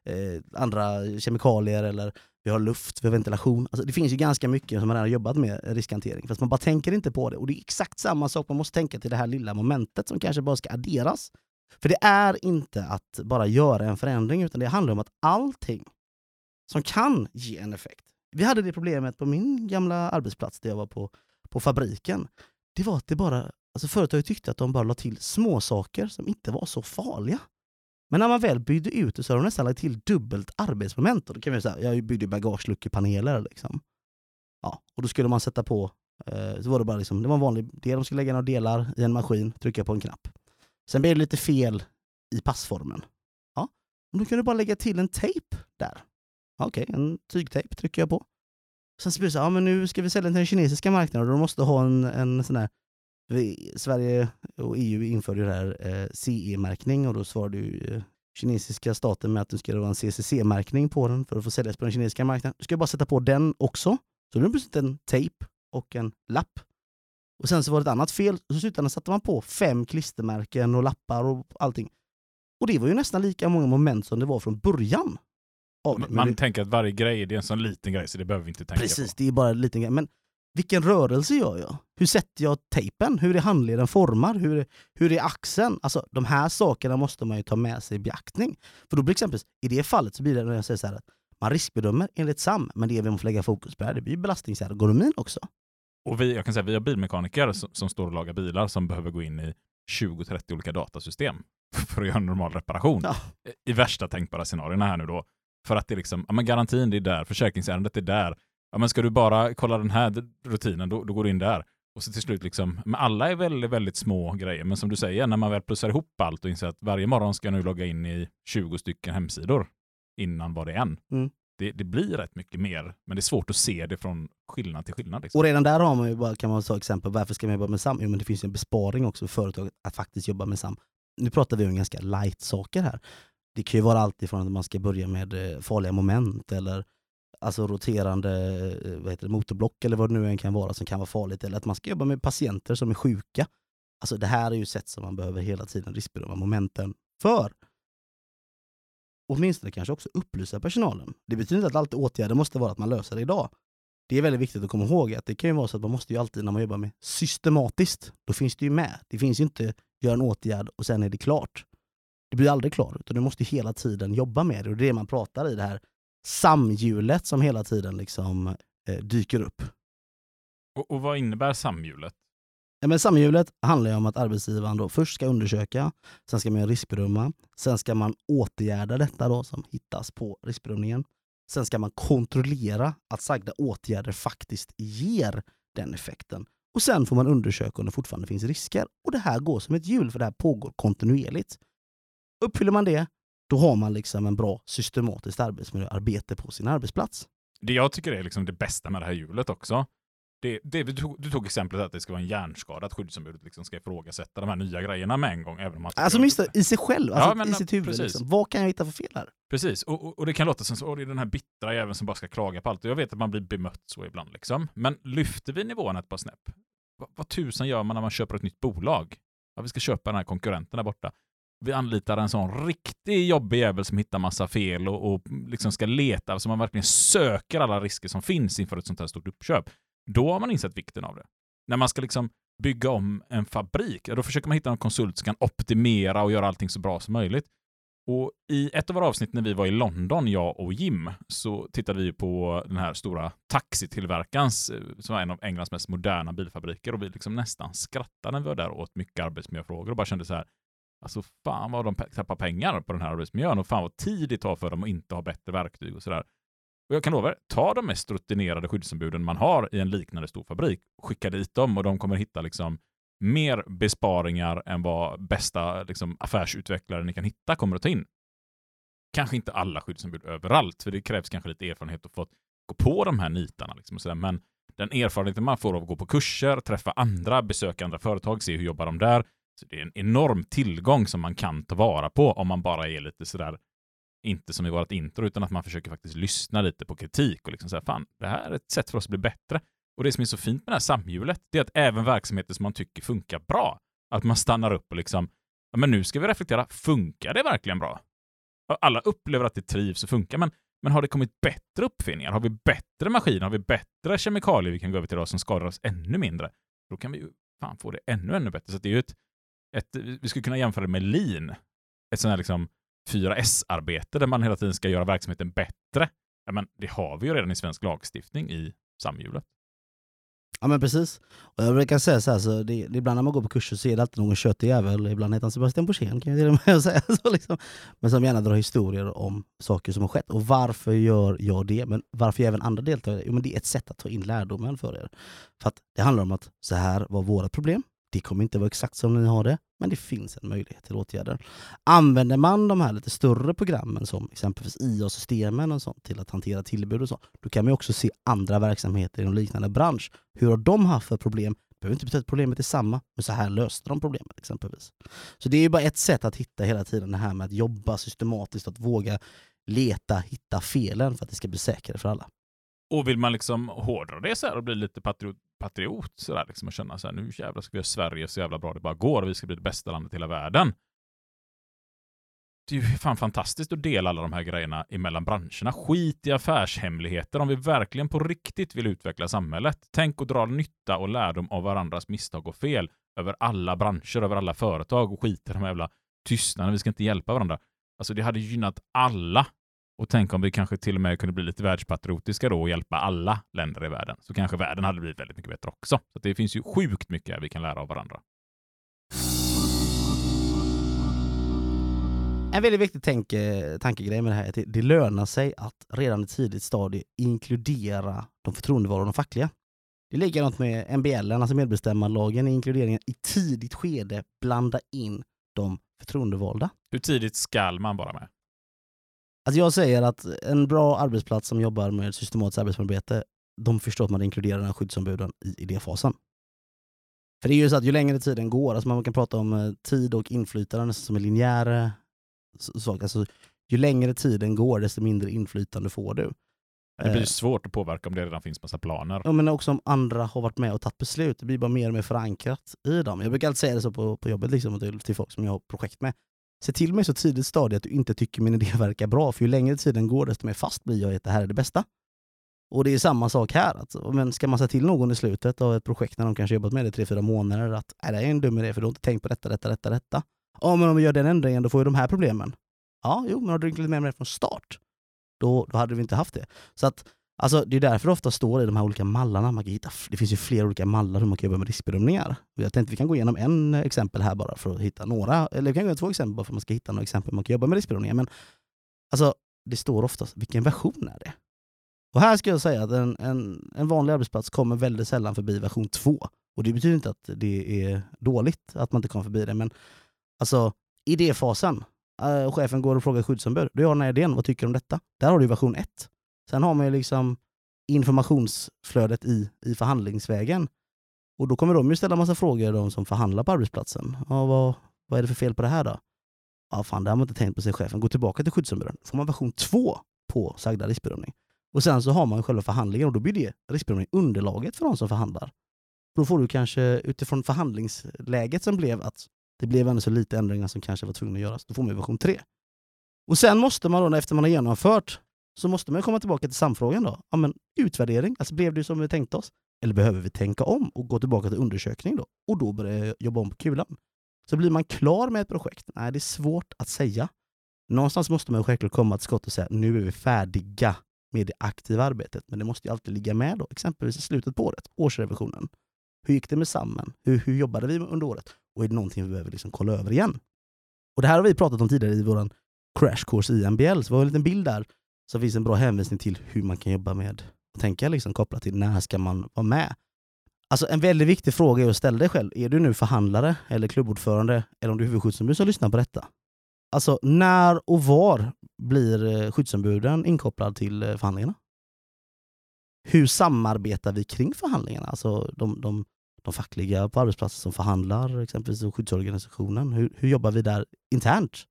eh, andra kemikalier, eller vi har luft, vi har ventilation. Alltså, det finns ju ganska mycket som man redan har jobbat med riskhantering, fast man bara tänker inte på det. Och det är exakt samma sak, man måste tänka till det här lilla momentet som kanske bara ska adderas. För det är inte att bara göra en förändring, utan det handlar om att allting som kan ge en effekt. Vi hade det problemet på min gamla arbetsplats där jag var på, på fabriken. Det var att det bara, alltså företaget tyckte att de bara la till små saker som inte var så farliga. Men när man väl byggde ut det så har de nästan lagt till dubbelt arbetsmoment. Och då kan vi säga, jag byggde bagageluckepaneler. Liksom. Ja, och då skulle man sätta på, eh, så var det bara liksom, det var en vanlig del, de skulle lägga några delar i en maskin, trycka på en knapp. Sen blev det lite fel i passformen. Ja, men då kan du bara lägga till en tejp där. Ja, Okej, en tygtejp trycker jag på. Sen så blir det så här, ja, men nu ska vi sälja till den kinesiska marknaden och då måste ha en, en sån här vi, Sverige och EU införde ju det här eh, CE-märkning och då svarade ju eh, kinesiska staten med att det ska vara en CCC-märkning på den för att få säljas på den kinesiska marknaden. Du ska bara sätta på den också. Så nu är det plötsligt en tejp och en lapp. Och sen så var det ett annat fel, så slutändan satte man på fem klistermärken och lappar och allting. Och det var ju nästan lika många moment som det var från början. Men Man det, tänker att varje grej är en sån liten grej så det behöver vi inte tänka precis, på. det är bara en liten grej. Men vilken rörelse gör jag? Hur sätter jag tejpen? Hur är handleden formad? Hur är, hur är axeln? Alltså de här sakerna måste man ju ta med sig i beaktning. För då blir exempelvis, i det fallet så blir det när jag säger så här att man riskbedömer enligt SAM, men det vi måste lägga fokus på här, det blir belastningsergonomin också. Och vi, jag kan säga, vi har bilmekaniker som, som står och lagar bilar som behöver gå in i 20-30 olika datasystem för att göra en normal reparation. Ja. I värsta tänkbara scenarierna här nu då. För att det är liksom, ja men garantin det är där, försäkringsärendet är där. Ja men ska du bara kolla den här rutinen, då, då går du in där. Och så till slut liksom, men alla är väldigt, väldigt små grejer. Men som du säger, när man väl plussar ihop allt och inser att varje morgon ska jag nu logga in i 20 stycken hemsidor innan var det en. Mm. Det, det blir rätt mycket mer, men det är svårt att se det från skillnad till skillnad. Liksom. Och redan där har man ju bara, kan man ta exempel, varför ska man jobba med SAM? Jo men det finns ju en besparing också för företaget att faktiskt jobba med SAM. Nu pratar vi om ganska light saker här. Det kan ju vara allt ifrån att man ska börja med eh, farliga moment eller alltså roterande eh, vad heter det, motorblock eller vad det nu än kan vara som kan vara farligt. Eller att man ska jobba med patienter som är sjuka. Alltså det här är ju sätt som man behöver hela tiden riskbedöma momenten för. Åtminstone kanske också upplysa personalen. Det betyder inte att alltid åtgärder måste vara att man löser det idag. Det är väldigt viktigt att komma ihåg att det kan ju vara så att man måste ju alltid när man jobbar med systematiskt, då finns det ju med. Det finns ju inte göra en åtgärd och sen är det klart. Det blir aldrig klart, utan du måste hela tiden jobba med det. Och det är det man pratar i det här samhjulet som hela tiden liksom eh, dyker upp. Och, och vad innebär samhjulet? Ja, men samhjulet handlar ju om att arbetsgivaren då först ska undersöka, sen ska man göra riskbedöma, sen ska man åtgärda detta då som hittas på riskbedömningen. Sen ska man kontrollera att sagda åtgärder faktiskt ger den effekten. Och sen får man undersöka om det fortfarande finns risker. Och det här går som ett hjul, för det här pågår kontinuerligt. Uppfyller man det, då har man liksom en bra systematiskt arbetsmiljöarbete på sin arbetsplats. Det jag tycker är liksom det bästa med det här hjulet också, det, det, du, tog, du tog exemplet att det ska vara en hjärnskada, att skyddsombudet liksom ska ifrågasätta de här nya grejerna med en gång. Även om man Alltså minst i sig själv, alltså Ja, men i sitt huvud. precis. Liksom. Vad kan jag hitta för fel här? Precis, och, och, och det kan låta som "Åh, det är den här bittra jäveln som bara ska klaga på allt. Och jag vet att man blir bemött så ibland liksom. Men lyfter vi nivån ett par snäpp? Vad, vad tusan gör man när man köper ett nytt bolag? Ja, vi ska köpa den här konkurrenten där borta. Vi anlitar en sån riktig jobbig jävel som hittar massa fel och, och liksom ska leta, så man verkligen söker alla risker som finns inför ett sånt här stort uppköp. Då har man insett vikten av det. När man ska liksom bygga om en fabrik, då försöker man hitta en konsult som kan optimera och göra allting så bra som möjligt. Och i ett av våra avsnitt när vi var i London, jag och Jim, så tittade vi på den här stora taxitillverkarens, eh, som var en av Englands mest moderna bilfabriker, och vi liksom nästan skrattade när vi var där och åt mycket arbetsmiljöfrågor och bara kände så här, alltså fan vad de tappar pengar på den här arbetsmiljön och fan vad tid det tar för dem att inte ha bättre verktyg och sådär. Och jag kan lova er, ta de mest rutinerade skyddsombuden man har i en liknande stor fabrik, skicka dit dem och de kommer hitta liksom mer besparingar än vad bästa liksom, affärsutvecklare ni kan hitta kommer att ta in. Kanske inte alla skyddsombud överallt, för det krävs kanske lite erfarenhet att få gå på de här nitarna. Liksom och sådär. Men den erfarenheten man får av att gå på kurser, träffa andra, besöka andra företag, se hur jobbar de där. Så det är en enorm tillgång som man kan ta vara på om man bara är lite sådär, inte som i vårt intro, utan att man försöker faktiskt lyssna lite på kritik och liksom säga fan, det här är ett sätt för oss att bli bättre. Och det som är så fint med det här samhjulet, det är att även verksamheter som man tycker funkar bra, att man stannar upp och liksom, ja men nu ska vi reflektera, funkar det verkligen bra? Alla upplever att det trivs och funkar, men, men har det kommit bättre uppfinningar? Har vi bättre maskiner? Har vi bättre kemikalier vi kan gå över till idag som skadar oss ännu mindre? Då kan vi ju fan få det ännu, ännu bättre. Så att det är ju ett, ett, vi skulle kunna jämföra det med lean, ett sånt här liksom 4S-arbete där man hela tiden ska göra verksamheten bättre. Ja, men det har vi ju redan i svensk lagstiftning i samhjulet. Ja men precis. Och jag brukar säga så här, så det, det, ibland när man går på kurser så är det alltid någon köttig jävel, ibland heter han Sebastian Borssén kan jag till och med säga. Så liksom. Men som gärna drar historier om saker som har skett. Och varför gör jag det? Men varför gör även andra deltagare Jo men det är ett sätt att ta in lärdomen för er. För att det handlar om att så här var våra problem. Det kommer inte vara exakt som ni har det, men det finns en möjlighet till åtgärder. Använder man de här lite större programmen som exempelvis IA-systemen och sånt till att hantera tillbud och så, då kan man ju också se andra verksamheter i en liknande bransch. Hur har de haft för problem? Det behöver inte betyda att problemet är samma, men så här löste de problemet exempelvis. Så det är ju bara ett sätt att hitta hela tiden det här med att jobba systematiskt, att våga leta, hitta felen för att det ska bli säkrare för alla. Och vill man liksom hårdra det så här och bli lite patriot, patriot så där, liksom och känna så här, nu jävlar ska vi göra Sverige så jävla bra det bara går och vi ska bli det bästa landet i hela världen. Det är ju fan fantastiskt att dela alla de här grejerna emellan branscherna. Skit i affärshemligheter om vi verkligen på riktigt vill utveckla samhället. Tänk och dra nytta och lärdom av varandras misstag och fel över alla branscher, över alla företag och skit i de här jävla tystnaden. Vi ska inte hjälpa varandra. Alltså det hade gynnat alla och tänk om vi kanske till och med kunde bli lite världspatriotiska då och hjälpa alla länder i världen. Så kanske världen hade blivit väldigt mycket bättre också. Så det finns ju sjukt mycket vi kan lära av varandra. En väldigt viktig tänk, eh, tankegrej med det här är att det, det lönar sig att redan i tidigt stadie inkludera de förtroendevalda och de fackliga. Det är likadant med MBL, alltså medbestämmarlagen, i inkluderingen i tidigt skede blanda in de förtroendevalda. Hur tidigt skall man vara med? Alltså jag säger att en bra arbetsplats som jobbar med systematiskt arbetsmiljöarbete, de förstår att man inkluderar den här skyddsombuden i idéfasen. För det är ju så att ju längre tiden går, alltså man kan prata om eh, tid och inflytande som en linjär sak. Alltså, ju längre tiden går, desto mindre inflytande får du. Det blir Eh, svårt att påverka om det redan finns massa planer. Ja, men också om andra har varit med och tagit beslut. Det blir bara mer och mer förankrat i dem. Jag brukar alltid säga det så på, på jobbet liksom, till, till folk som jag har projekt med. Se till mig så tidigt stadie att du inte tycker min idé verkar bra, för ju längre tiden går desto mer fast blir jag i att det här är det bästa. Och det är samma sak här. Alltså. Men ska man säga till någon i slutet av ett projekt när de kanske jobbat med det i tre, fyra månader att "Nej, det är en dum idé för du har inte tänkt på detta, detta, detta, detta. Ja, men om vi gör den ändringen då får vi de här problemen. Ja, jo, men har du inkluderat med mig från start, då, då hade vi inte haft det. Så att Alltså, det är därför det ofta står i de här olika mallarna. Man kan hitta, det finns ju flera olika mallar hur man kan jobba med riskbedömningar. Jag tänkte vi kan gå igenom en exempel här bara för att hitta några, eller vi kan gå igenom två exempel bara för att man ska hitta några exempel hur man kan jobba med riskbedömningar. Men alltså, det står oftast, vilken version är det? Och här ska jag säga att en, en, en vanlig arbetsplats kommer väldigt sällan förbi version 2. Och det betyder inte att det är dåligt att man inte kommer förbi det, men alltså idéfasen. äh, chefen går och frågar skyddsombud. Du har den här idén, vad tycker du om detta? Där har du version 1. Sen har man ju liksom informationsflödet i, i förhandlingsvägen. Och då kommer de ju ställa massa frågor, de som förhandlar på arbetsplatsen. Ja, vad, vad är det för fel på det här då? Ja, fan, det har man inte tänkt på, sig chefen. Gå tillbaka till skyddsombuden. Då får man version 2 på sagda riskbedömning. Och sen så har man själva förhandlingen och då blir det riskbedömning underlaget för de som förhandlar. Då får du kanske utifrån förhandlingsläget som blev att det blev ändå så lite ändringar som kanske var tvungna att göras. Då får man version 3. Och sen måste man då, efter man har genomfört, så måste man komma tillbaka till samfrågan då. Ja, men utvärdering, alltså blev det som vi tänkte oss? Eller behöver vi tänka om och gå tillbaka till undersökning då? Och då börja jobba om på kulan. Så blir man klar med ett projekt? Nej, det är svårt att säga. Någonstans måste man självklart komma till skott och säga nu är vi färdiga med det aktiva arbetet. Men det måste ju alltid ligga med då, exempelvis i slutet på året, årsrevisionen. Hur gick det med sammen? Hur, hur jobbade vi under året? Och är det någonting vi behöver liksom kolla över igen? Och det här har vi pratat om tidigare i vår crash course i MBL, så vi har en liten bild där så finns en bra hänvisning till hur man kan jobba med och tänka liksom kopplat till när ska man vara med. Alltså en väldigt viktig fråga är att ställa dig själv. Är du nu förhandlare eller klubbordförande eller om du är huvudskyddsombud som lyssnar på detta. Alltså när och var blir eh, skyddsombuden inkopplad till eh, förhandlingarna? Hur samarbetar vi kring förhandlingarna? Alltså de, de, de fackliga på arbetsplatsen som förhandlar, exempelvis och skyddsorganisationen. Hur, hur jobbar vi där internt?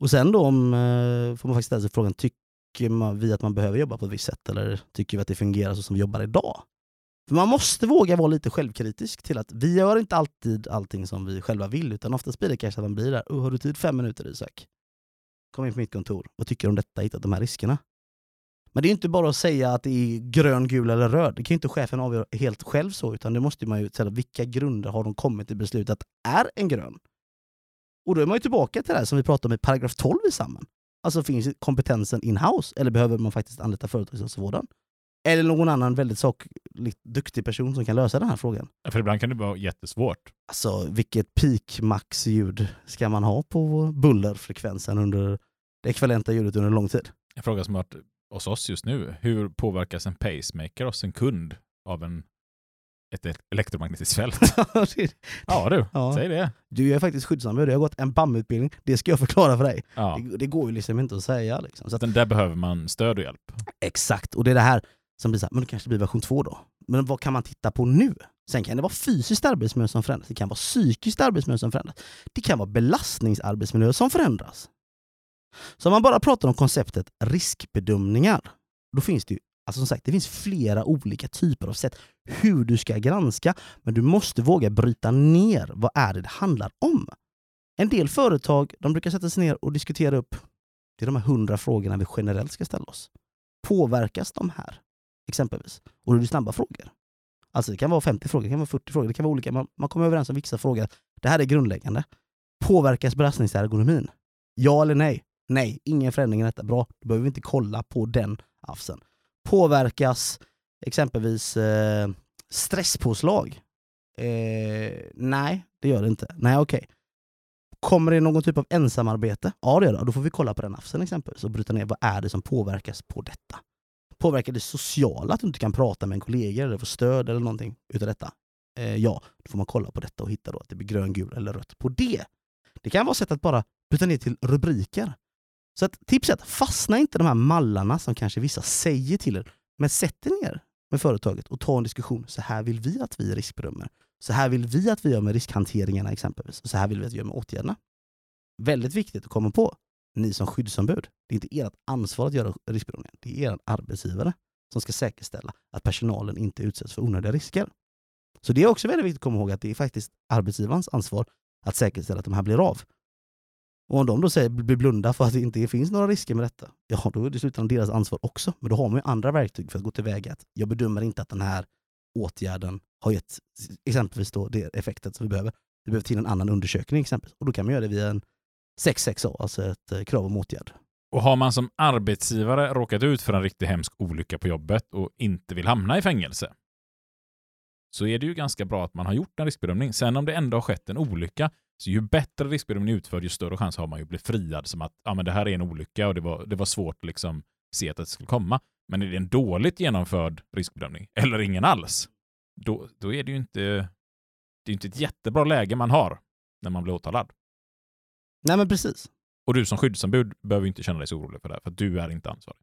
Och sen då om, eh, får man faktiskt ställa sig frågan, tyck, man, vi att man behöver jobba på ett visst sätt eller tycker vi att det fungerar så som vi jobbar idag? För man måste våga vara lite självkritisk till att vi gör inte alltid allting som vi själva vill, utan oftast blir det kanske att man blir där, oh, har du tid fem minuter Isak? Kom in på mitt kontor, vad tycker du om detta? Hittat de här riskerna? Men det är inte bara att säga att det är grön, gul eller röd. Det kan ju inte chefen avgöra helt själv så, utan det måste man ju säga. vilka grunder har de kommit till beslutet att är en grön? Och då är man ju tillbaka till det här som vi pratade om i paragraf 12 i samman. Alltså finns kompetensen in-house eller behöver man faktiskt anlita företagshälsovården? Eller någon annan väldigt sakligt duktig person som kan lösa den här frågan. För ibland kan det vara jättesvårt. Alltså vilket peak max ljud ska man ha på bullerfrekvensen under det ekvivalenta ljudet under lång tid? En fråga som har varit hos oss just nu. Hur påverkas en pacemaker hos en kund av en, ett elektromagnetiskt fält? ja du, Ja. säg det. du är faktiskt skyddsombud, jag har gått en BAM-utbildning, det ska jag förklara för dig. Ja. Det, det går ju liksom inte att säga. Liksom. Så att, där behöver man stöd och hjälp. exakt, och det är det här som blir så här, men det kanske blir version 2 då. Men vad kan man titta på nu? Sen kan det vara fysiskt arbetsmiljö som förändras, det kan vara psykiskt arbetsmiljö som förändras, det kan vara belastningsarbetsmiljö som förändras. Så om man bara pratar om konceptet riskbedömningar, då finns det ju Alltså som sagt, det finns flera olika typer av sätt hur du ska granska, men du måste våga bryta ner vad är det det handlar om. En del företag de brukar sätta sig ner och diskutera upp det är de här hundra frågorna vi generellt ska ställa oss. Påverkas de här? Exempelvis. Och det är snabba frågor. Alltså det kan vara 50 frågor, det kan vara 40 frågor, det kan vara olika. Man, man kommer överens om vissa frågor. Det här är grundläggande. Påverkas belastningsergonomin? Ja eller nej? Nej, ingen förändring i detta. Bra, då behöver vi inte kolla på den afsen. Påverkas exempelvis eh, stresspåslag? Eh, nej, det gör det inte. Nej, okej. Kommer det någon typ av ensamarbete? Ja, det gör det. Då får vi kolla på den afsen exempelvis och bryta ner vad är det som påverkas på detta. Påverkar det sociala att du inte kan prata med en kollega eller få stöd eller någonting utav detta? Eh, ja, då får man kolla på detta och hitta då att det blir grön, gul eller rött på det. Det kan vara sätt att bara bryta ner till rubriker. Så att tipset, fastna inte i de här mallarna som kanske vissa säger till er, men sätt er ner med företaget och ta en diskussion. Så här vill vi att vi riskbedömer. Så här vill vi att vi gör med riskhanteringarna exempelvis. Och så här vill vi att vi gör med åtgärderna. Väldigt viktigt att komma på. ni som skyddsombud, det är inte ert ansvar att göra riskbedömningen. Det är er arbetsgivare som ska säkerställa att personalen inte utsätts för onödiga risker. Så det är också väldigt viktigt att komma ihåg att det är faktiskt arbetsgivarens ansvar att säkerställa att de här blir av. Och om de då säger blir blunda för att det inte finns några risker med detta, ja då är det i slutändan deras ansvar också. Men då har man ju andra verktyg för att gå tillväga. Jag bedömer inte att den här åtgärden har gett exempelvis då det effektet som vi behöver. Vi behöver till en annan undersökning exempelvis. Och då kan man göra det via en 6.6a, alltså ett eh, krav om åtgärd. Och har man som arbetsgivare råkat ut för en riktigt hemsk olycka på jobbet och inte vill hamna i fängelse, så är det ju ganska bra att man har gjort en riskbedömning. Sen om det ändå har skett en olycka, så ju bättre riskbedömning utförd, ju större chans har man ju att bli friad som att ja, men det här är en olycka och det var, det var svårt att liksom se att det skulle komma. Men är det en dåligt genomförd riskbedömning, eller ingen alls, då, då är det ju inte, det är inte ett jättebra läge man har när man blir åtalad. Nej men precis. Och du som skyddsombud behöver inte känna dig så orolig för det, för du är inte ansvarig.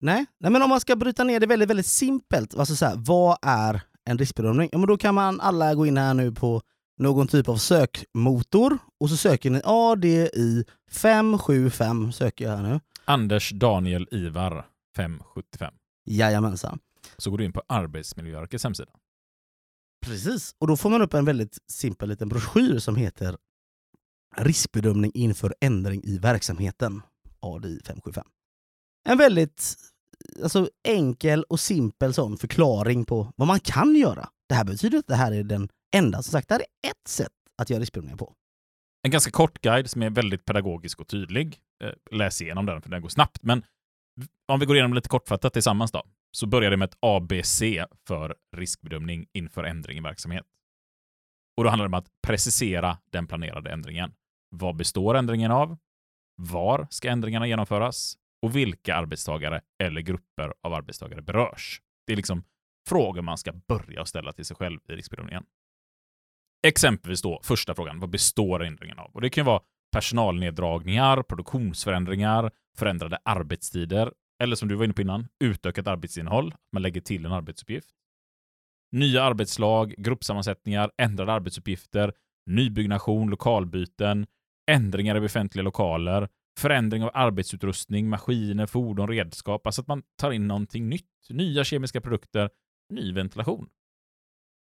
Nej. Nej, men om man ska bryta ner det väldigt, väldigt simpelt. Alltså så här, vad är en riskbedömning? Ja, men då kan man alla gå in här nu på någon typ av sökmotor och så söker ni ADI 575 söker jag här nu. Anders Daniel Ivar 575. Jajamensan. Så går du in på Arbetsmiljöverkets hemsida. Precis. Och då får man upp en väldigt simpel liten broschyr som heter Riskbedömning inför ändring i verksamheten. ADI 575. En väldigt alltså, enkel och simpel sån förklaring på vad man kan göra. Det här betyder att det här är den enda. Som sagt, det här är ett sätt att göra riskbedömningar på. En ganska kort guide som är väldigt pedagogisk och tydlig. Eh, läs igenom den, för den går snabbt. Men om vi går igenom lite kortfattat tillsammans då, så börjar det med ett ABC för riskbedömning inför ändring i verksamhet. Och då handlar det om att precisera den planerade ändringen. Vad består ändringen av? Var ska ändringarna genomföras? Och vilka arbetstagare eller grupper av arbetstagare berörs? Det är liksom frågor man ska börja ställa till sig själv i riskbedömningen. Exempelvis då första frågan, vad består ändringen av? Och det kan ju vara personalneddragningar, produktionsförändringar, förändrade arbetstider eller som du var inne på innan, utökat arbetsinnehåll. Man lägger till en arbetsuppgift. Nya arbetslag, gruppsammansättningar, ändrade arbetsuppgifter, nybyggnation, lokalbyten, ändringar i befintliga lokaler, förändring av arbetsutrustning, maskiner, fordon, redskap. Alltså att man tar in någonting nytt. Nya kemiska produkter, ny ventilation.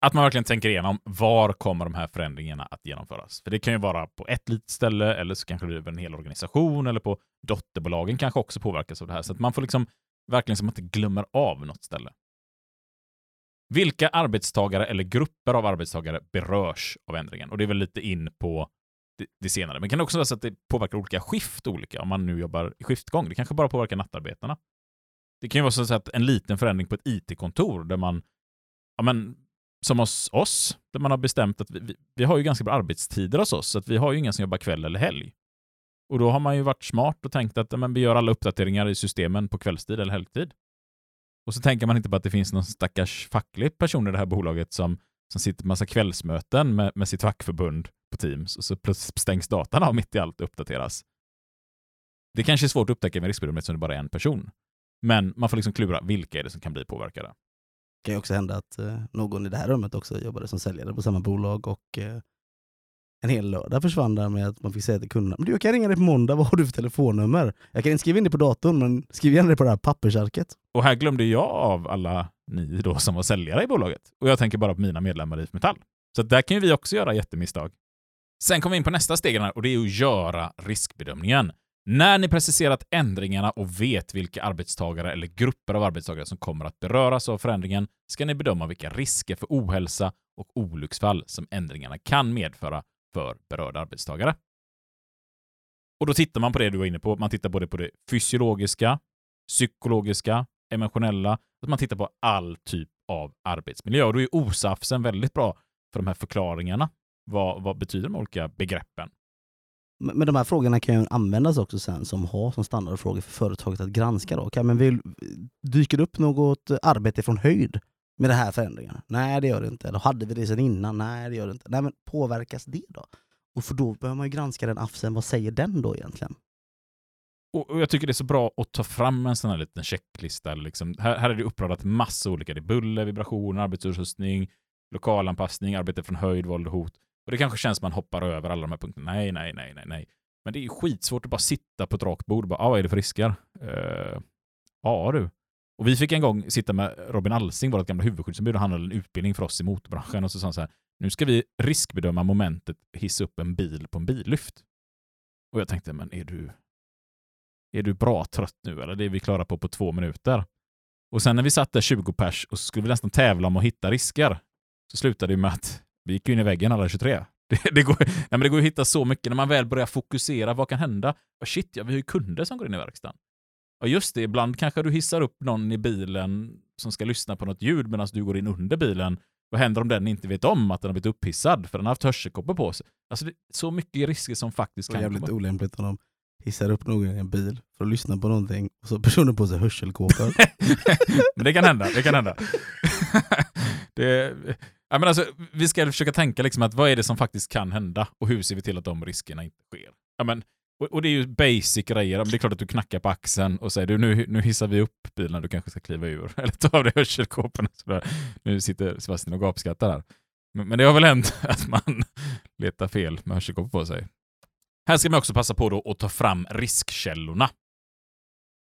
Att man verkligen tänker igenom var kommer de här förändringarna att genomföras. För det kan ju vara på ett litet ställe eller så kanske det är en hel organisation eller på dotterbolagen kanske också påverkas av det här. Så att man får liksom verkligen som att inte glömmer av något ställe. Vilka arbetstagare eller grupper av arbetstagare berörs av ändringen? Och det är väl lite in på det, det senare. Men det kan också vara så att det påverkar olika skift olika, om man nu jobbar i skiftgång. Det kanske bara påverkar nattarbetarna. Det kan ju vara så att en liten förändring på ett IT-kontor där man, ja men, som hos oss, där man har bestämt att vi, vi, vi, har ju ganska bra arbetstider hos oss, så att vi har ju inga som jobbar kväll eller helg. Och då har man ju varit smart och tänkt att men, vi gör alla uppdateringar i systemen på kvällstid eller helgtid. Och så tänker man inte på att det finns någon stackars facklig person i det här bolaget som, som sitter på massa kvällsmöten med, med sitt fackförbund på Teams och så plötsligt stängs datan av mitt i allt och uppdateras. Det kanske är svårt att upptäcka med riskbedömning eftersom det bara är en person. Men man får liksom klura, vilka är det som kan bli påverkade? Det kan ju också hända att eh, någon i det här rummet också jobbade som säljare på samma bolag och eh, en hel lördag försvann där med att man fick säga till kunderna men du, jag kan ringa dig på måndag, vad har du för telefonnummer? Jag kan inte skriva in det på datorn, men skriv gärna det på det här pappersarket. Och här glömde jag av alla ni då som var säljare i bolaget. Och jag tänker bara på mina medlemmar i IF Metall. Så där kan ju vi också göra jättemisstag. Sen kommer vi in på nästa steg här, och det är att göra riskbedömningen. När ni preciserat ändringarna och vet vilka arbetstagare eller grupper av arbetstagare som kommer att beröras av förändringen ska ni bedöma vilka risker för ohälsa och olycksfall som ändringarna kan medföra för berörda arbetstagare. Och då tittar man på det du var inne på. Man tittar både på det fysiologiska, psykologiska, emotionella. Att man tittar på all typ av arbetsmiljö. Och då är OSAFsen väldigt bra för de här förklaringarna. Vad, vad betyder de olika begreppen? Men de här frågorna kan ju användas också sen som har som standardfrågor för företaget att granska. Då. Kan, men vill, dyker det upp något arbete från höjd med de här förändringarna? Nej, det gör det inte. Eller hade vi det sedan innan? Nej, det gör det inte. Nej, men påverkas det då? Och för då behöver man ju granska den AFSen. Vad säger den då egentligen? Och, jag tycker det är så bra att ta fram en sån här liten checklista. Liksom. Här, här är det uppradat massa olika. Det är buller, vibrationer, arbetsutrustning, lokalanpassning, arbete från höjd, våld och hot. Och det kanske känns som man hoppar över alla de här punkterna. Nej, nej, nej, nej, nej. Men det är ju skitsvårt att bara sitta på ett rakt bord och bara, ah, vad är det för risker? Uh, ja du. Och vi fick en gång sitta med Robin Alsing, vårt gamla huvudskyddsombud, och han hade en utbildning för oss i motorbranschen. Och så sa han så här, nu ska vi riskbedöma momentet hissa upp en bil på en billyft. Och jag tänkte, men är du, är du bra trött nu eller? Det är vi klara på på två minuter. Och sen när vi satt där 20 pers och så skulle vi nästan tävla om att hitta risker, så slutade det med att vi gick in i väggen alla 23. Det, det, går, nej men det går att hitta så mycket när man väl börjar fokusera. Vad kan hända? Oh shit, ja, vi har ju kunder som går in i verkstaden. Och just det, ibland kanske du hissar upp någon i bilen som ska lyssna på något ljud medan du går in under bilen. Vad händer om den inte vet om att den har blivit upphissad för den har haft hörselkoppor på sig? Alltså det är så mycket risker som faktiskt Det kan är jävligt komma. olämpligt om de hissar upp någon i en bil för att lyssna på någonting och så har personen på sig hörselkåpor. Men det kan hända, det kan hända. det, ja, men alltså, vi ska försöka tänka liksom att vad är det som faktiskt kan hända och hur ser vi till att de riskerna inte sker? Ja, men, och, och det är ju basic grejer. Det är klart att du knackar på axeln och säger du, nu, nu hissar vi upp bilen, du kanske ska kliva ur. Eller ta av dig hörselkåporna. Nu sitter Sebastian och gapskrattar här. Men, men det har väl hänt att man letar fel med hörselkåpor på sig. Här ska man också passa på då att ta fram riskkällorna.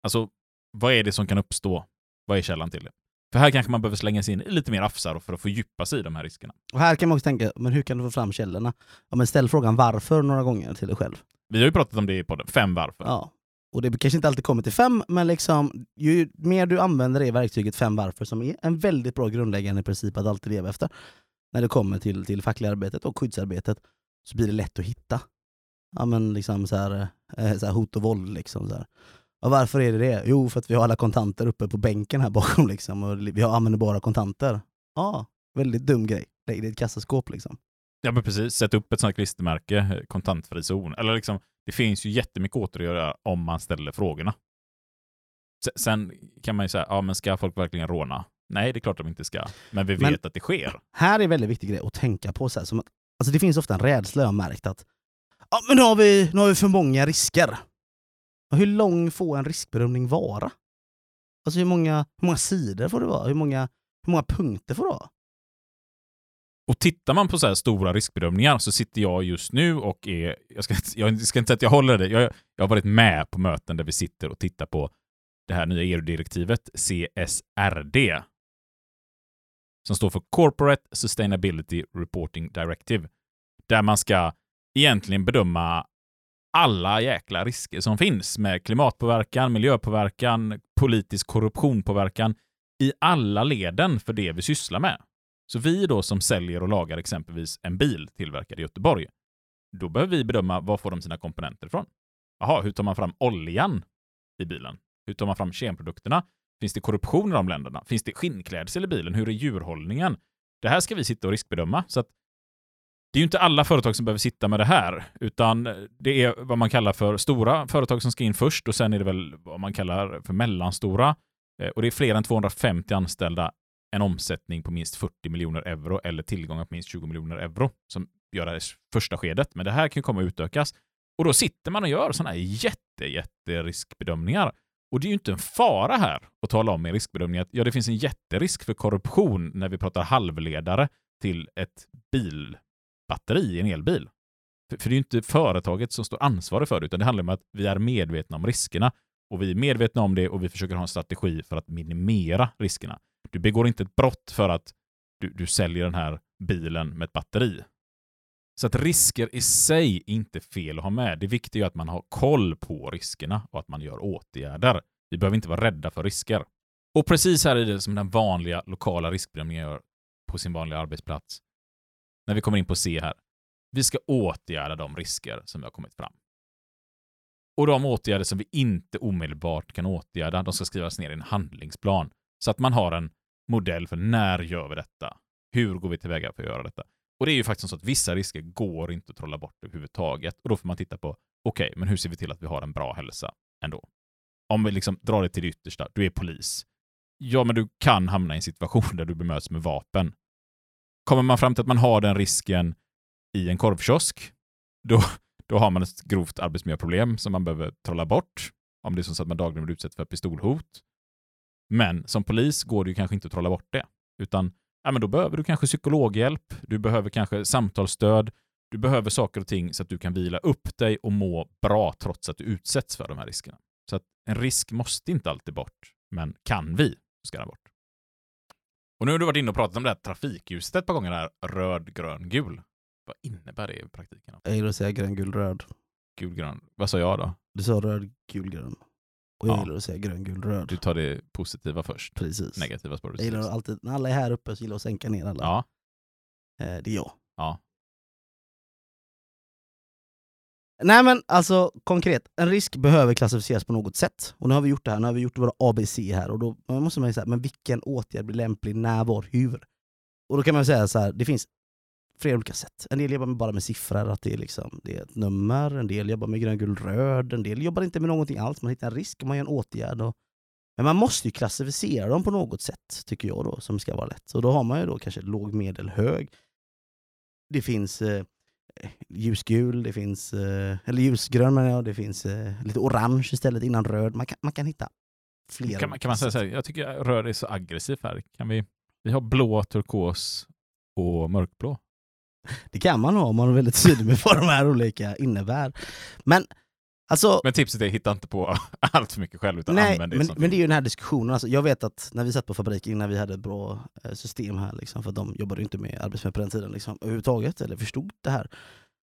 Alltså, vad är det som kan uppstå? Vad är källan till det? För här kanske man behöver slänga sig in lite mer affsar för att få djupa sig i de här riskerna. och här kan man också tänka, men hur kan du få fram källorna? Ja, men ställ frågan varför några gånger till dig själv. Vi har ju pratat om det i podden, fem varför. Ja. Och det kanske inte alltid kommer till fem, men liksom, ju mer du använder det verktyget fem varför, som är en väldigt bra grundläggande princip att alltid leva efter, när det kommer till, till fackliga arbetet och skyddsarbetet, så blir det lätt att hitta. Ja men liksom så här, eh, så här hot och våld liksom. Så här. Och varför är det det? Jo, för att vi har alla kontanter uppe på bänken här bakom liksom, och vi har använder bara kontanter. Ja, väldigt dum grej. Lägg det i ett kassaskåp liksom. Ja, men precis. Sätt upp ett sånt klistermärke, eh, kontantfri zon. Eller liksom, det finns ju jättemycket åter att göra om man ställer frågorna. Se- Sen kan man ju säga, ja men ska folk verkligen råna? Nej, det är klart de inte ska. Men vi Men- vet att det sker. Här är en väldigt viktig grej att tänka på. Så här, som att, alltså det finns ofta en rädsla jag har märkt att ja, men nu, har vi, nu har vi för många risker. Hur lång får en riskbedömning vara? Alltså hur många, hur många sidor får det vara? Hur många, hur många punkter får det vara? Och tittar man på så här stora riskbedömningar så sitter jag just nu och är, jag ska, inte- jag ska inte säga att jag håller det, jag, jag har varit med på möten där vi sitter och tittar på det här nya EU-direktivet CSRD. Som står för Corporate Sustainability Reporting Directive. Där man ska egentligen bedöma alla jäkla risker som finns med klimatpåverkan, miljöpåverkan, politisk korruptionpåverkan i alla leden för det vi sysslar med. Så vi då som säljer och lagar exempelvis en bil tillverkad i Göteborg, då behöver vi bedöma var får de sina komponenter ifrån. Jaha, hur tar man fram oljan i bilen? Hur tar man fram kemprodukterna? Finns det korruption i de länderna? Finns det skinnklädsel i bilen? Hur är djurhållningen? Det här ska vi sitta och riskbedöma. Så att det är ju inte alla företag som behöver sitta med det här, utan det är vad man kallar för stora företag som ska in först och sen är det väl vad man kallar för mellanstora. Eh, och det är fler än 250 anställda en omsättning på minst 40 miljoner euro eller tillgångar på minst 20 miljoner euro som gör det här första skedet. Men det här kan ju komma att utökas. Och då sitter man och gör sådana här jätte, jätte riskbedömningar. Och det är ju inte en fara här att tala om i riskbedömningen att ja, det finns en jätterisk för korruption när vi pratar halvledare till ett bil batteri i en elbil. För, för det är ju inte företaget som står ansvarig för det, utan det handlar om att vi är medvetna om riskerna. Och vi är medvetna om det och vi försöker ha en strategi för att minimera riskerna. Du begår inte ett brott för att du, du säljer den här bilen med ett batteri. Så att risker i sig är inte fel att ha med. Det viktiga är att man har koll på riskerna och att man gör åtgärder. Vi behöver inte vara rädda för risker. Och precis här är det som den vanliga lokala riskbedömningen gör på sin vanliga arbetsplats. När vi kommer in på C här. Vi ska åtgärda de risker som vi har kommit fram. Och de åtgärder som vi inte omedelbart kan åtgärda, de ska skrivas ner i en handlingsplan. Så att man har en modell för när gör vi detta? Hur går vi tillväga för att göra detta? Och det är ju faktiskt så att vissa risker går inte att trolla bort överhuvudtaget. Och då får man titta på, okej, men hur ser vi till att vi har en bra hälsa ändå? Om vi liksom drar det till det yttersta, du är polis. Ja, men du kan hamna i en situation där du bemöts med vapen. Kommer man fram till att man har den risken i en korvkiosk, då, då har man ett grovt arbetsmiljöproblem som man behöver trolla bort. Om det är så att man dagligen blir utsatt för pistolhot. Men som polis går det ju kanske inte att trolla bort det. Utan ja, men då behöver du kanske psykologhjälp, du behöver kanske samtalsstöd, Du behöver saker och ting så att du kan vila upp dig och må bra trots att du utsätts för de här riskerna. Så att en risk måste inte alltid bort, men kan vi, så ska den bort. Och nu har du varit inne och pratat om det här trafikljuset ett par gånger här, röd, grön, gul. Vad innebär det i praktiken? Jag gillar att säga grön, gul, röd. Gul, grön. Vad sa jag då? Du sa röd, gul, grön. Och jag Ja. gillar att säga grön, gul, röd. Du tar det positiva först. Precis. Negativa spår du Jag gillar alltid, när alla är här uppe så gillar jag att sänka ner alla. Ja, Eh, det är jag. ja. Nej men alltså konkret, en risk behöver klassificeras på något sätt. Och nu har vi gjort det här, nu har vi gjort våra ABC här och då måste man ju säga, men vilken åtgärd blir lämplig, när, var, hur? Och då kan man säga så här, det finns flera olika sätt. En del jobbar bara med siffror, att det är, liksom, det är ett nummer, en del jobbar med grön, gul, röd, en del jobbar inte med någonting alls, man hittar en risk och man gör en åtgärd. Och, men man måste ju klassificera dem på något sätt, tycker jag då, som ska vara lätt. Och då har man ju då kanske låg, medel, hög. Det finns eh, ljusgul, det finns, eh, eller ljusgrön menar jag, det finns eh, lite orange istället innan röd. Man kan, man kan hitta flera. Kan man, kan man säga så här, jag tycker röd är så aggressiv här. Kan vi, vi har blå, turkos och mörkblå. Det kan man ha om man är väldigt tydlig med vad de här olika innebär. Men alltså, Men tipset är hitta inte på allt för mycket själv utan nej, använd det men, men det är ju den här diskussionen. Alltså, jag vet att när vi satt på fabriken, när vi hade ett bra eh, system här, liksom, för de jobbade ju inte med arbetsmiljö på den tiden liksom, överhuvudtaget, eller förstod det här.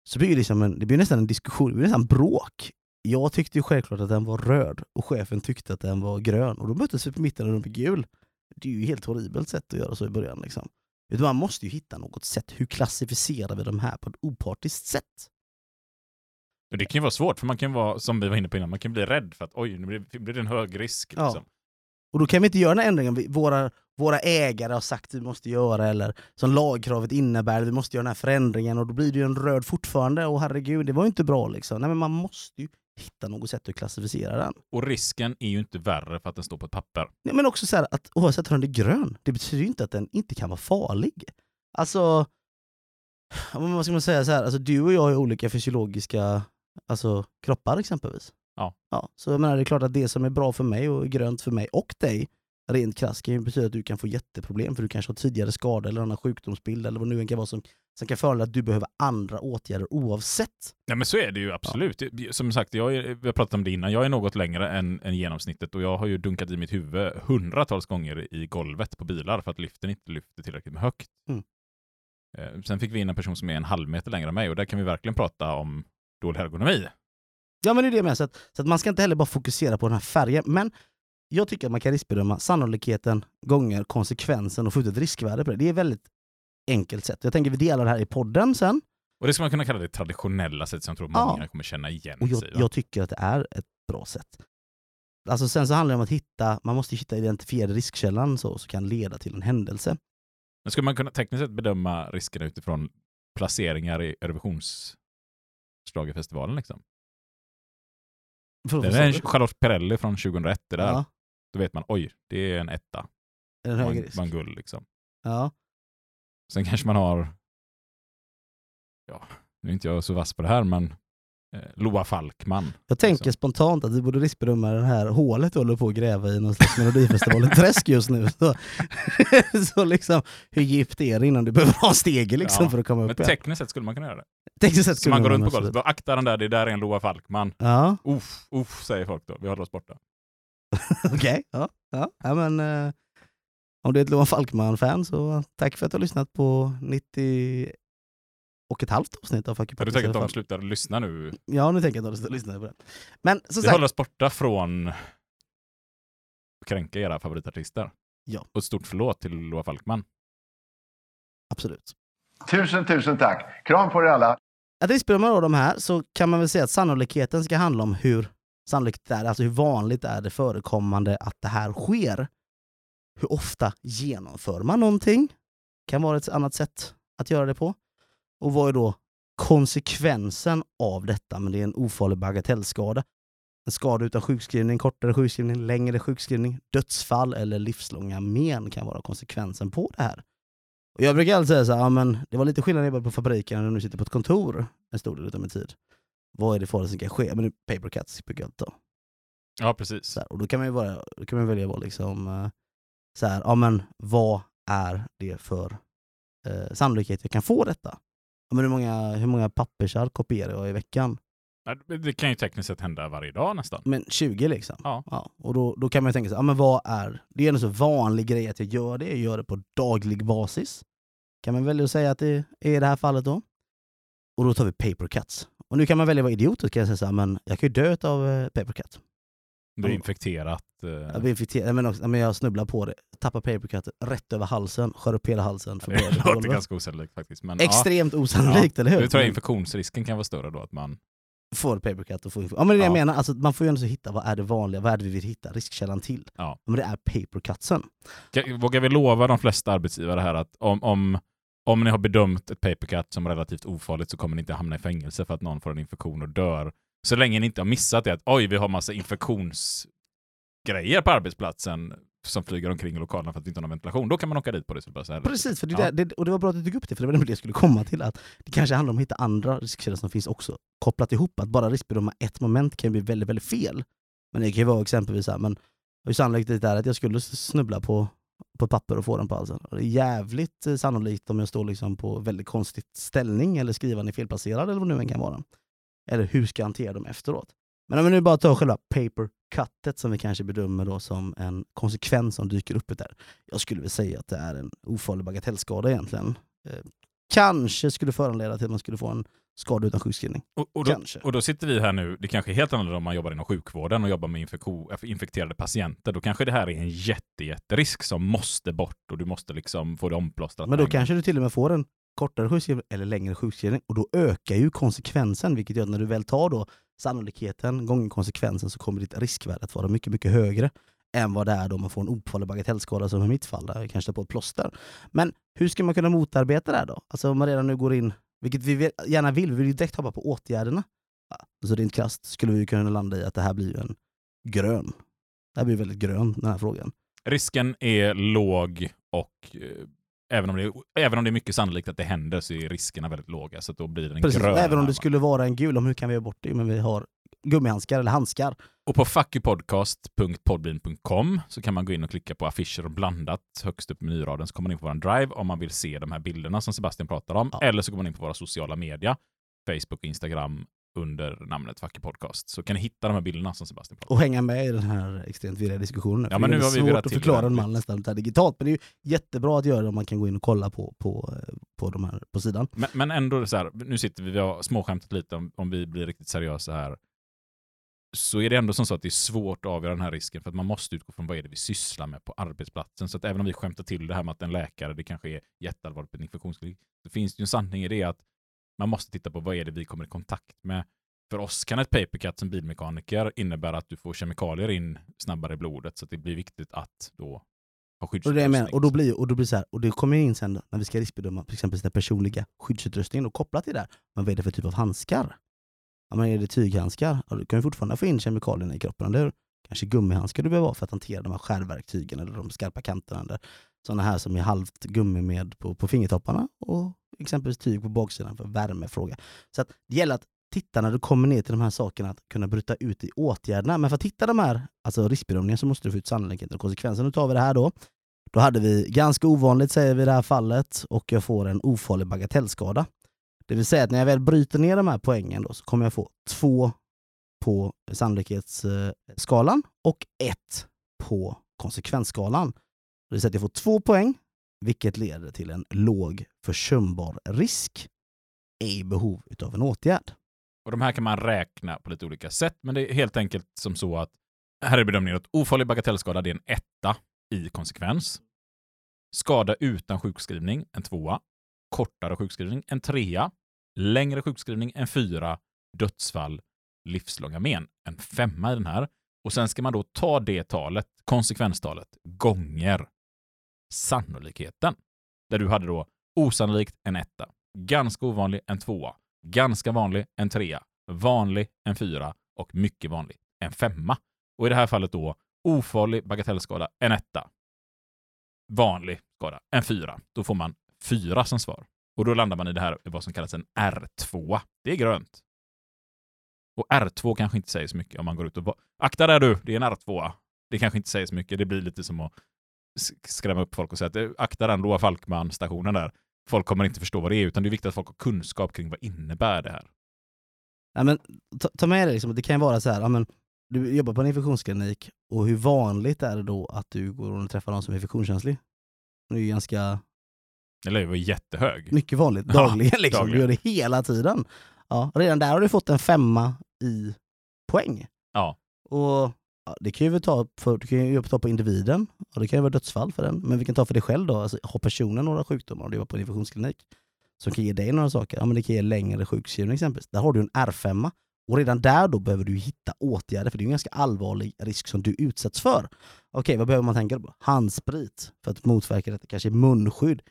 Så blir det, liksom en, det blir nästan en diskussion, det blir nästan bråk. Jag tyckte ju självklart att den var röd och chefen tyckte att den var grön. Och då möttes vi på mitten och den blev gul. Det är ju helt horribelt sätt att göra så i början. Liksom. Man måste ju hitta något sätt. Hur klassificerar vi de här på ett opartiskt sätt? Men det kan ju vara svårt, för man kan vara, som vi var inne på innan, man kan bli rädd för att oj, nu blir, blir det en hög risk. Ja. Liksom. Och då kan vi inte göra den här ändringen våra, våra ägare har sagt att vi måste göra, eller som lagkravet innebär, vi måste göra den här förändringen, och då blir det ju en röd fortfarande, och herregud, det var ju inte bra liksom. Nej men man måste ju hitta något sätt att klassificera den. Och risken är ju inte värre för att den står på ett papper. Nej, men också så här att oavsett om den är grön, det betyder ju inte att den inte kan vara farlig. Alltså, vad ska man säga så här, alltså du och jag har olika fysiologiska alltså, kroppar exempelvis. Ja. ja. Så jag menar, det är klart att det som är bra för mig och grönt för mig och dig, rent krasst, kan ju betyda att du kan få jätteproblem för du kanske har tidigare skada eller annan sjukdomsbild eller vad nu än kan vara som, som kan föranleda att du behöver andra åtgärder oavsett. Ja men så är det ju absolut. Som sagt, jag är, vi har pratat om det innan, jag är något längre än, än genomsnittet och jag har ju dunkat i mitt huvud hundratals gånger i golvet på bilar för att liften inte lyfter tillräckligt med högt. Mm. Eh, Sen fick vi in en person som är en halv meter längre än mig och där kan vi verkligen prata om dålig ergonomi. Ja men det är det med, så att, så att man ska inte heller bara fokusera på den här färgen. Men jag tycker att man kan riskbedöma sannolikheten gånger konsekvensen och få ut ett riskvärde på det. Det är ett väldigt enkelt sätt. Jag tänker vi delar det här i podden sen. Och det ska man kunna kalla det traditionella sätt som jag tror Ja. många kommer känna igen Och jag, sig jag tycker att det är ett bra sätt. Alltså sen så handlar det om att hitta, man måste hitta identifierade riskkällan så, som kan leda till en händelse. Men ska man kunna tekniskt sett bedöma riskerna utifrån placeringar i Eurovisionsschlagerfestivalen liksom? Det är en Charlotte Perrelli från 2001 det där. ja, Då vet man, oj, det är en etta. en hög risk. en guld liksom. Ja. Sen kanske man har, ja, nu är inte jag så vass på det här, men Loa Falkman. Jag tänker Så. spontant att vi borde riskbedöma det här hålet du håller på att gräva i någon slags Melodifestivalen-träsk just nu. Så, så liksom, hur djupt är det innan du behöver ha en stege liksom Ja, för att komma Men upp igen? tekniskt sett skulle man kunna göra det. Tekniskt sett Så skulle man går runt på golvet, bara, akta den där, det där är en Loa Falkman. Ja, Uff, uff, säger folk då. Vi håller oss borta. okej. Ja, ja. ja, men eh, om du är ett Loa Falkman-fan så tack för att du har lyssnat på 90 och ett halvt avsnitt av Fuck You Har du Podcast i tänkt att de slutar lyssna nu? Ja, nu tänker jag att de lyssnar på det. Men som Vi sagt, håller oss borta från att kränka era favoritartister. Ja. Och ett stort förlåt till Loa Falkman. absolut. Tusen, tusen tack. Kram på er alla. Att riskbedöma då de här så kan man väl säga att sannolikheten ska handla om hur sannolikt det är, alltså hur vanligt är det förekommande att det här sker. Hur ofta genomför man någonting? Kan vara ett annat sätt att göra det på. Och vad är då konsekvensen av detta? Men det är en ofarlig bagatellskada. En skada utan sjukskrivning, kortare sjukskrivning, längre sjukskrivning, dödsfall eller livslånga men kan vara konsekvensen på det här. Och jag brukar alltid säga så här, ja, men det var lite skillnad när jag var på fabriken och nu sitter på ett kontor en stor del av min tid. Vad är det farligt som kan ske? Men nu paper cuts brukar jag ta. Ja, precis. Här, och då kan man ju vara, då kan man välja vara liksom, eh, så här, ja men vad är det för eh, sannolikhet jag kan få detta? Ja, Men hur många, hur många pappersark kopierar jag i veckan? Ja, det- kan ju tekniskt sett hända varje dag nästan. Men 20 liksom. Ja. och då, då kan man tänka sig, ja, men vad är... Det är en så vanlig grej att jag gör det, jag gör det på daglig basis. Kan man välja att säga att det är i det här fallet då. Och då tar vi paper cuts. Och nu kan man välja att vara idiot och kan jag säga så här, men jag kan ju dö av eh, paper cut. Det är Ja. infekterat. eh, Jag, blir infekterad, men, också, men jag snubblar på det, tappar paper cut rätt över halsen, skär upp hela halsen. För Det låter ganska osannolikt faktiskt. Men, Extremt osannolikt, eller ja, hur? Nu tror jag infektionsrisken kan vara större då. Att man, får papercut och får info. Ja men det är det jag Ja. menar, alltså, man får ju ändå hitta vad är det vanliga, vad är det vi vill hitta riskkällan till? Ja. Men det är papercutsen. Vågar vi lova de flesta arbetsgivare här att om, om, om ni har bedömt ett papercut som relativt ofarligt så kommer ni inte hamna i fängelse för att någon får en infektion och dör. Så länge ni inte har missat det att oj, vi har massa infektionsgrejer på arbetsplatsen som flyger omkring i lokalerna för att vi inte har någon ventilation. Då kan man åka dit på det. Så bara så här. Precis, för det, Ja. det, och det var bra att du tog upp det, för det var det jag skulle komma till. Att det kanske handlar om att hitta andra riskkällor som finns också, kopplat ihop. Att bara riskbedöma ett moment kan bli väldigt, väldigt fel. Men det kan ju vara exempelvis här, men hur sannolikt det är att jag skulle snubbla på, på papper och få den på halsen. Det är jävligt eh, sannolikt om jag står liksom på väldigt konstigt ställning eller skrivaren är felplacerad eller vad det nu än kan vara. Eller hur ska jag hantera dem efteråt? Men om vi nu bara tar själva paper cuttet som vi kanske bedömer då som en konsekvens som dyker upp där. Jag skulle väl säga att det är en ofarlig bagatellskada egentligen. Eh, kanske skulle föranleda till att man skulle få en skada utan sjukskrivning. Och, och, då, Kanske. och då sitter vi här nu, det kanske är helt annorlunda om man jobbar inom sjukvården och jobbar med äh, infekterade patienter. Då kanske det här är en jätte, jätterisk som måste bort och du måste liksom få det omplåstrat. Men då kanske du till och med får en kortare sjukskrivning eller längre sjukskrivning och då ökar ju konsekvensen vilket gör att när du väl tar då sannolikheten gånger konsekvensen så kommer ditt riskvärde att vara mycket, mycket högre än vad det är då man får en ofarlig bagatellskada som i mitt fall, där jag kanske tar på ett plåster. Men hur ska man kunna motarbeta det här då? Alltså om man redan nu går in, vilket vi gärna vill, vi vill ju direkt hoppa på åtgärderna. Ja, Så rent krasst skulle vi kunna landa i att det här blir en grön. Det här blir väldigt grön den här frågan. Risken är låg och eh, även, om det är, även om det är mycket sannolikt att det händer så är riskerna väldigt låga. Så då blir den Precis, grön. även om det skulle vara en gul, om hur kan vi göra bort det? Men vi har gummihandskar eller handskar. Och på fuckypodcast.podbean.com så kan man gå in och klicka på affischer och blandat högst upp i menyraden så kommer man in på vår drive om man vill se de här bilderna som Sebastian pratar om. Ja. Eller så går man in på våra sociala medier, Facebook och Instagram under namnet Fucky Podcast. Så kan ni hitta de här bilderna som Sebastian pratar om. och hänga med i den här extremt virriga diskussionen. Ja, men det är nu har vi svårt att förklara en man nästan där digitalt, men det är ju jättebra att göra det om man kan gå in och kolla på, på, eh, på de här på sidan. Men, men ändå så här, nu sitter vi, vi har småskämtat lite om, om vi blir riktigt seriösa här. Så är det ändå som så att det är svårt att avgöra den här risken för att man måste utgå från vad är det vi sysslar med på arbetsplatsen. Så att även om vi skämtar till det här med att en läkare, det kanske är jätteallvarligt på en infektionsklinik, så finns det ju en sanning i det att man måste titta på vad är det vi kommer i kontakt med. För oss kan ett papercut som bilmekaniker innebära att du får kemikalier in snabbare i blodet så att det blir viktigt att då ha Och, skyddsutrustning. och, då blir, och, då blir så här, och det kommer in sen när vi ska riskbedöma till exempel den personliga skyddsutrustningen och kopplat till det där, men vad är det för typ av handskar? Ja, men är det tyghandskar? Ja, du kan ju fortfarande få in kemikalierna i kroppen, eller hur? Kanske gummihandskar du behöver ha för att hantera de här skärverktygen eller de skarpa kanterna. Eller sådana här som är halvt gummi med på, på fingertopparna och exempelvis tyg på baksidan för värmefråga. Så att det gäller att titta när du kommer ner till de här sakerna, att kunna bryta ut i åtgärderna. Men för att hitta de här alltså riskbedömningarna så måste du få ut sannolikheten och konsekvensen. Nu tar vi det här då. Då hade vi ganska ovanligt säger vi i det här fallet och jag får en ofarlig bagatellskada. Det vill säga att när jag väl bryter ner de här poängen då, så kommer jag få två på sannolikhetsskalan eh, och ett på konsekvensskalan. Det vill säga att jag får två poäng, vilket leder till en låg försumbar risk i behov utav en åtgärd. Och de här kan man räkna på lite olika sätt, men det är helt enkelt som så att här är bedömningen att ofarlig bagatellskada det är en etta i konsekvens. Skada utan sjukskrivning, en tvåa. Kortare sjukskrivning, en trea. Längre sjukskrivning, en fyra. Dödsfall, livslånga men, en femma i den här. Och sen ska man då ta det talet, konsekvenstalet, gånger sannolikheten. Där du hade då osannolikt en etta, ganska ovanlig en tvåa, ganska vanlig en trea, vanlig en fyra och mycket vanlig en femma. Och i det här fallet då ofarlig bagatellskada en etta, vanlig skada en fyra. Då får man fyra som svar. Och då landar man i det här vad som kallas en R2. Det är grönt. Och R2 kanske inte säger så mycket om man går ut och bara akta där du, det är en R2. Det kanske inte säger så mycket. Det blir lite som att skrämma upp folk och säga att "Eh, akta den Loa Falkman-stationen där. folk kommer inte förstå vad det är, utan det är viktigt att folk har kunskap kring vad innebär det här. Nej, men, ta, ta med dig, liksom, det kan ju vara så här, ja, men, du jobbar på en infektionsklinik och hur vanligt är det då att du går och träffar någon som är infektionskänslig? Det är ju ganska Eller det var jättehög. mycket vanligt, Ja, dagligen liksom. dagligen. Du gör det hela tiden. Ja, redan där har du fått en femma i poäng. Ja. Och ja, det kan ju ta, för, du kan ju ta på individen, och det kan ju vara dödsfall för den. Men vi kan ta för dig själv då, alltså, har personen några sjukdomar och du var på en infektionsklinik som kan ge dig några saker, ja men det kan ge längre sjukskrivning exempelvis. Där har du en R5 och redan där då behöver du hitta åtgärder för det är en ganska allvarlig risk som du utsätts för. Okej, vad behöver man tänka på? Handsprit för att motverka detta, kanske munskydd,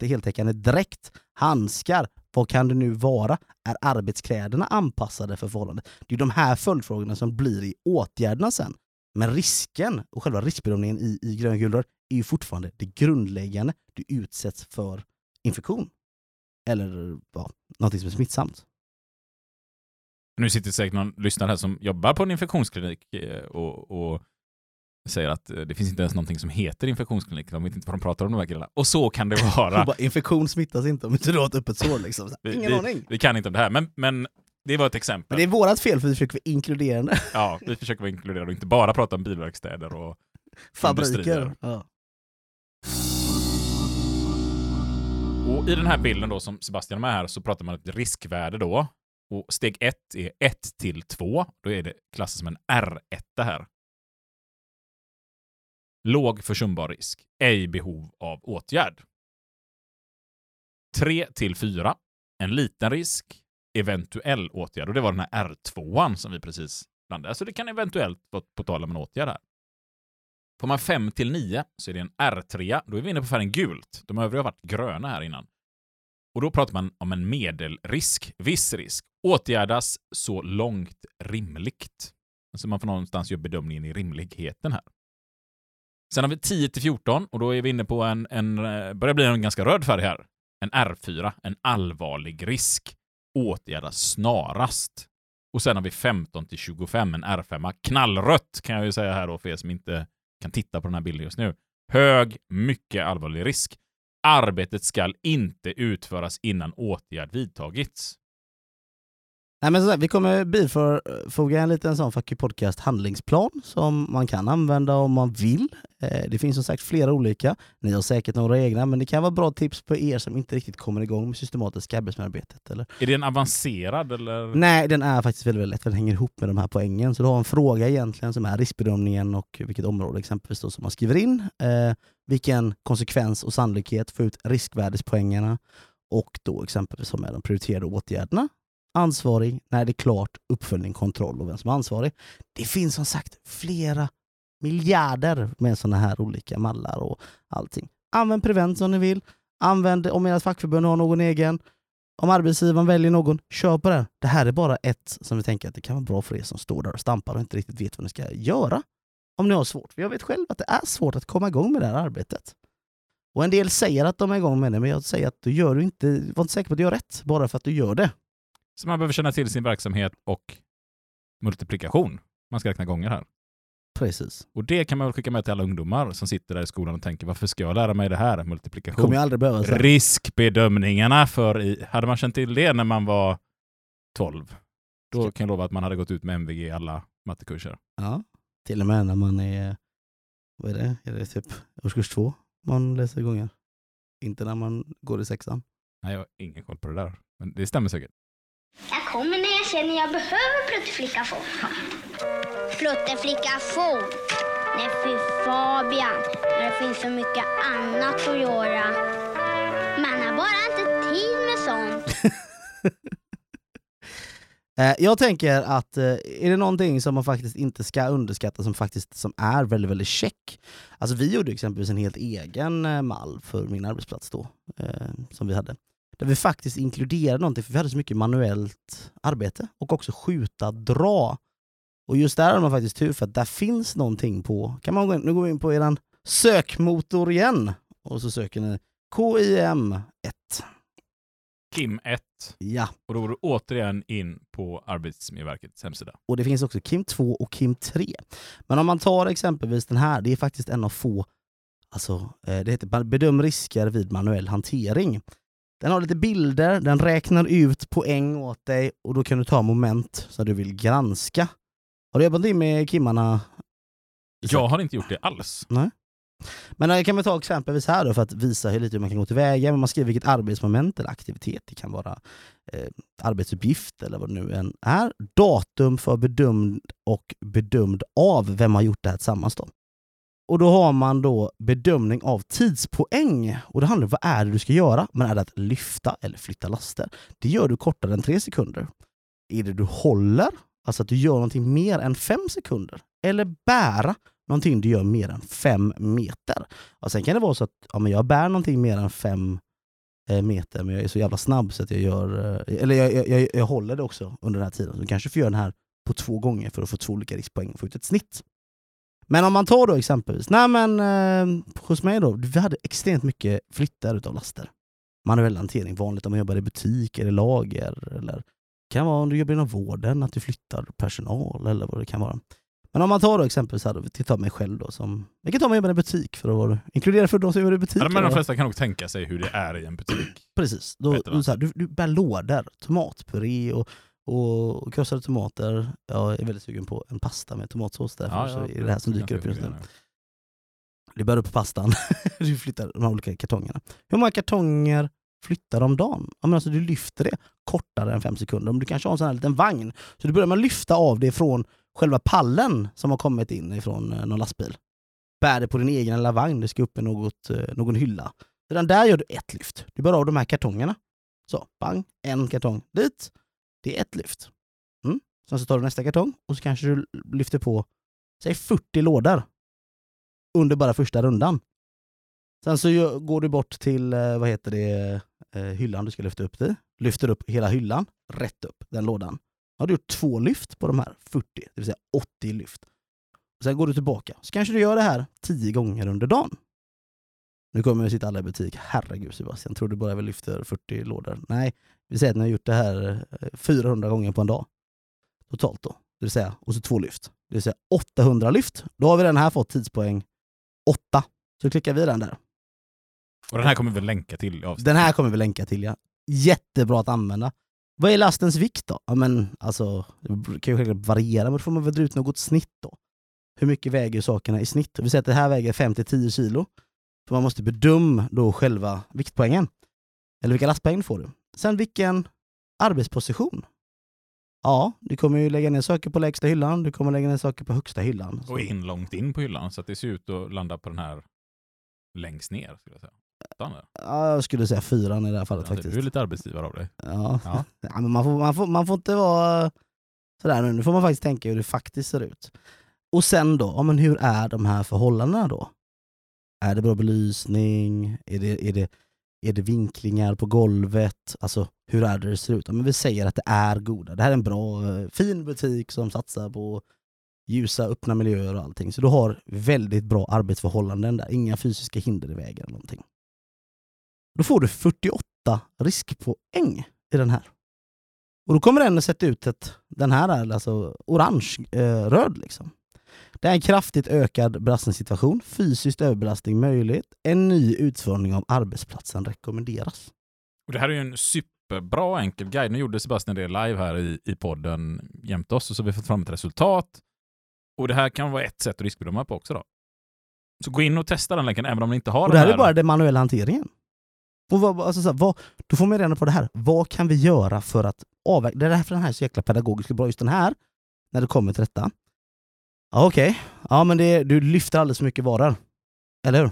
heltäckande dräkt, handskar, vad kan det nu vara? Är arbetskläderna anpassade för förhållandet? Det är de här följdfrågorna som blir i åtgärderna sen. Men risken och själva riskbedömningen i, i grön guld är ju fortfarande det grundläggande. Du utsätts för infektion. Eller ja, någonting som är smittsamt. Nu sitter säkert någon lyssnare här som jobbar på en infektionsklinik eh, och, och säger att eh, det finns inte ens någonting som heter infektionsklinik. De vet inte vad de pratar om de här killarna. Och så kan det vara. Bara, infektion smittas inte om inte du har ett öppet sår. Liksom. Så, Ingen vi, aning. Vi kan inte om det här, men, men det var ett Men exempel. det är vårat fel för vi försöker vara inkluderande. Ja, vi försöker vara inkluderade och inte bara prata om bilverkstäder och Fabriker. Ja. Och I den här bilden då som Sebastian är här så pratar man ett riskvärde då. Och steg 1 är 1 till 2. Då är det klassat som en R1 här. Låg försumbar risk. Ej behov av åtgärd. 3 till 4. En liten risk. Eventuell åtgärd. Och det var den här R2 som vi precis landade. Så det kan eventuellt vara på tal om en åtgärd här. Får man 5 till 9 så är det en R3. Då är vi inne på färgen gult. De övriga har varit gröna här innan. Och då pratar man om en medelrisk, viss risk. Åtgärdas så långt rimligt. Alltså man får någonstans göra bedömningen i rimligheten här. Sen har vi 10 till 14 och då är vi inne på en, en eh, börjar bli en ganska röd färg här. En R4, en allvarlig risk. Åtgärdas snarast. Och sen har vi 15 till 25, en R5. Knallrött kan jag ju säga här då för er som inte kan titta på den här bilden just nu. Hög, mycket allvarlig risk. Arbetet skall inte utföras innan åtgärd vidtagits. Nej, men så här, vi kommer bifoga en liten sån Fuck you podcast handlingsplan som man kan använda om man vill. Eh, det finns som sagt flera olika. Ni har säkert några egna, men det kan vara bra tips på er som inte riktigt kommer igång med systematiska arbetsmiljöarbetet. Eller? Är det en avancerad eller? Nej, den är faktiskt väldigt, väldigt lätt, för den hänger ihop med de här poängen. Så du har en fråga egentligen som är riskbedömningen och vilket område exempelvis då som man skriver in. Eh, vilken konsekvens och sannolikhet får ut riskvärdespoängerna och då exempelvis som är de prioriterade åtgärderna. Ansvarig, när det är klart, uppföljning, kontroll och vem som är ansvarig. Det finns som sagt flera miljarder med sådana här olika mallar och allting. Använd Prevent om ni vill. Använd om ert fackförbund har någon egen. Om arbetsgivaren väljer någon, kör på den. Det här är bara ett som vi tänker att det kan vara bra för er som står där och stampar och inte riktigt vet vad ni ska göra. Om ni har svårt. För jag vet själv att det är svårt att komma igång med det här arbetet. Och en del säger att de är igång med det, men jag säger att du gör du inte, var inte säker på att du gör rätt bara för att du gör det. Så man behöver känna till sin verksamhet och multiplikation. Man ska räkna gånger här. Precis. Och det kan man väl skicka med till alla ungdomar som sitter där i skolan och tänker varför ska jag lära mig det här? Multiplikation. kommer jag aldrig behöva sen. Riskbedömningarna för i, hade man känt till det när man var 12, då kan jag lova att man hade gått ut med MVG i alla mattekurser. Ja. Till och med när man är, vad är det, är det typ årskurs två man läser gånger? Inte när man går i sexan. Nej, jag har ingen koll på det där. Men det stämmer säkert. Jag kommer när jag känner jag behöver pluttflickafon. Pluttflickafon? Nej fy Fabian, när det finns så mycket annat att göra. Man har bara inte tid med sånt. Eh, jag tänker att eh, är det någonting som man faktiskt inte ska underskatta som faktiskt som är väldigt, väldigt check. Alltså vi gjorde exempelvis en helt egen eh, mall för min arbetsplats då, som vi hade. Där vi faktiskt inkluderade någonting, för vi hade så mycket manuellt arbete och också skjuta, dra. Och just där har man faktiskt tur för att där finns någonting på, kan man gå in, nu går vi in på eran sökmotor igen och så söker ni KIM1. Kim 1. Ja, Och då går du återigen in på Arbetsmiljöverkets hemsida. och det finns också Kim 2 och Kim 3. Men om man tar exempelvis den här, det är faktiskt en av få Alltså, eh, det heter Bedöm risker vid manuell hantering. Den har lite bilder, den räknar ut poäng åt dig och då kan du ta moment som du vill granska. Har du jobbat in med kimmarna? Jag har inte gjort det alls. Men jag kan vi ta exempelvis här då för att visa hur lite man kan gå tillväga. Men man skriver vilket arbetsmoment eller aktivitet. Det kan vara eh, arbetsuppgift eller vad det nu än är. Datum för bedömd och bedömd av vem har gjort det här tillsammans. Då. Och då har man då bedömning av tidspoäng. Och det handlar om vad är det du ska göra. Men är det att lyfta eller flytta laster? Det gör du kortare än tre sekunder. Är det du håller, alltså att du gör någonting mer än fem sekunder? Eller bära någonting du gör mer än fem meter? Och sen kan det vara så att ja, men jag bär någonting mer än fem eh, meter, men jag är så jävla snabb så att jag gör... Eh, eller jag, jag, jag, jag håller det också under den här tiden. Så du kanske får göra den här på två gånger för att få två olika riskpoäng och få ut ett snitt. Men om man tar då exempelvis, nej men eh, hos mig då, vi hade extremt mycket flyttar utav laster. Manuell hantering, vanligt om man jobbar i butik eller lager. Eller kan vara om du jobbar inom vården, att du flyttar personal eller vad det kan vara. Men om man tar då exempelvis, här, då, vi tar mig själv då, som, vi kan ta mig jobbar i butik för att inkludera för de som jobbar i butik. Ja, men de flesta kan nog tänka sig hur det är i en butik. Precis. Då, du så här, du, du bär lådor, tomatpuré och, och krossade tomater. Jag är väldigt sugen på en pasta med tomatsås därför så är det här som dyker upp just nu. Du bär upp pastan, du flyttar de här olika kartongerna. Hur många kartonger flyttar om dagen? Ja, men alltså, du lyfter det kortare än fem sekunder. Om du kanske har en sån här liten vagn, så du börjar med att lyfta av det från själva pallen som har kommit in ifrån eh, någon lastbil. Bär det på din egen lilla vagn, det ska upp i något, eh, någon hylla. Redan där gör du ett lyft. Du bär av de här kartongerna. Så, bang, en kartong dit. Det är ett lyft. Mm. Sen så tar du nästa kartong och så kanske du lyfter på, säg 40 lådor. Under bara första rundan. Sen så går du bort till, eh, vad heter det, eh, hyllan du ska lyfta upp det. Lyfter upp hela hyllan, rätt upp den lådan. Då har du gjort två lyft på de här 40, det vill säga 80 lyft. Sen går du tillbaka. Så kanske du gör det här 10 gånger under dagen. Nu kommer vi sitta alla i butik. Herregud Sebastian, tror du bara jag lyfter 40 lådor? Nej, vi säger att ni har gjort det här eh, 400 gånger på en dag. Totalt då. Det vill säga, och så två lyft. Det vill säga 800 lyft. Då har vi den här fått tidspoäng 8. Så klickar vi den där. Och den här kommer vi länka till i. Den här kommer vi länka till ja. Jättebra att använda. Vad är lastens vikt då? Ja men alltså, det kan ju självklart variera, men då får man väl dra ut något snitt då. Hur mycket väger sakerna i snitt? Vi säger att det här väger 5-10 kilo. För man måste bedöma då själva viktpoängen. Eller vilka lastpoäng får du? Sen vilken arbetsposition? Ja, du kommer ju lägga ner saker på lägsta hyllan, du kommer lägga ner saker på högsta hyllan. Och in långt in på hyllan så att det ser ut att landa på den här längst ner. Skulle jag säga. Ja, jag skulle säga fyran i det här fallet Ja, faktiskt. Du är lite arbetsgivare av dig. Ja. Ja. Ja, men man, får, man, får, man får inte vara sådär nu, nu får man faktiskt tänka hur det faktiskt ser ut. Och sen då, ja, men hur är de här förhållandena då? Är det bra belysning? Är det, är det, är det vinklingar på golvet? Alltså hur är det det ser ut? Men vi säger att det är goda. Det här är en bra, eh, fin butik som satsar på ljusa, öppna miljöer och allting. Så du har väldigt bra arbetsförhållanden där, inga fysiska hinder i vägen. Eller någonting. Då får du 48 riskpoäng i den här. Och då kommer den att sätta ut ett, den här är alltså orange, eh, röd liksom. Det är en kraftigt ökad belastningssituation, fysiskt överbelastning möjligt, en ny utformning av arbetsplatsen rekommenderas. Och det här är ju en superbra enkel guide. Nu gjorde Sebastian det live här i, i podden jämte oss och så har vi fått fram ett resultat. Och det här kan vara ett sätt att riskbedöma på också. då. Så gå in och testa den länken även om ni inte har Och den det här här. är bara den manuella hanteringen. Och vad, alltså så här, vad, då får man reda på det här. Vad kan vi göra för att avverka? Det är därför den här är så jäkla pedagogisk och bra, just den här, när det kommer till detta. Ja, Okej, ja men det, du lyfter alldeles för mycket varor. Eller hur?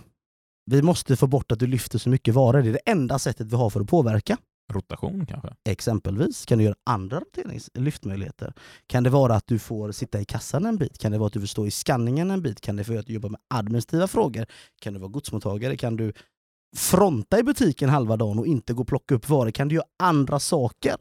Vi måste få bort att du lyfter så mycket varor. Det är det enda sättet vi har för att påverka. Rotation kanske. Exempelvis kan du göra andra lyftmöjligheter. Kan det vara att du får sitta i kassan en bit? Kan det vara att du får stå i skanningen en bit? Kan det vara att du jobbar med administrativa frågor? Kan du vara godsmottagare? Kan du fronta i butiken halva dagen och inte gå och plocka upp varor? Kan du göra andra saker?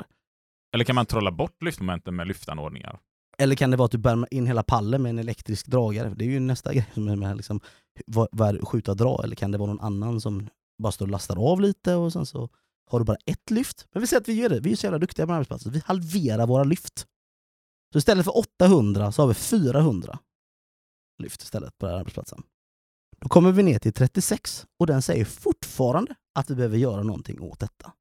Eller kan man trolla bort lyftmomenten med lyftanordningar? Eller kan det vara att du bär in hela pallen med en elektrisk dragare? Det är ju nästa grej som är med liksom, vad, vad skjuta och dra? Eller kan det vara någon annan som bara står och lastar av lite och sen så har du bara ett lyft? Men vi säger att vi gör det, vi är så jävla duktiga på arbetsplatsen. Vi halverar våra lyft. Så istället för 800 så har vi 400 lyft istället på den här arbetsplatsen. Då kommer vi ner till 36 och den säger fortfarande att vi behöver göra någonting åt detta.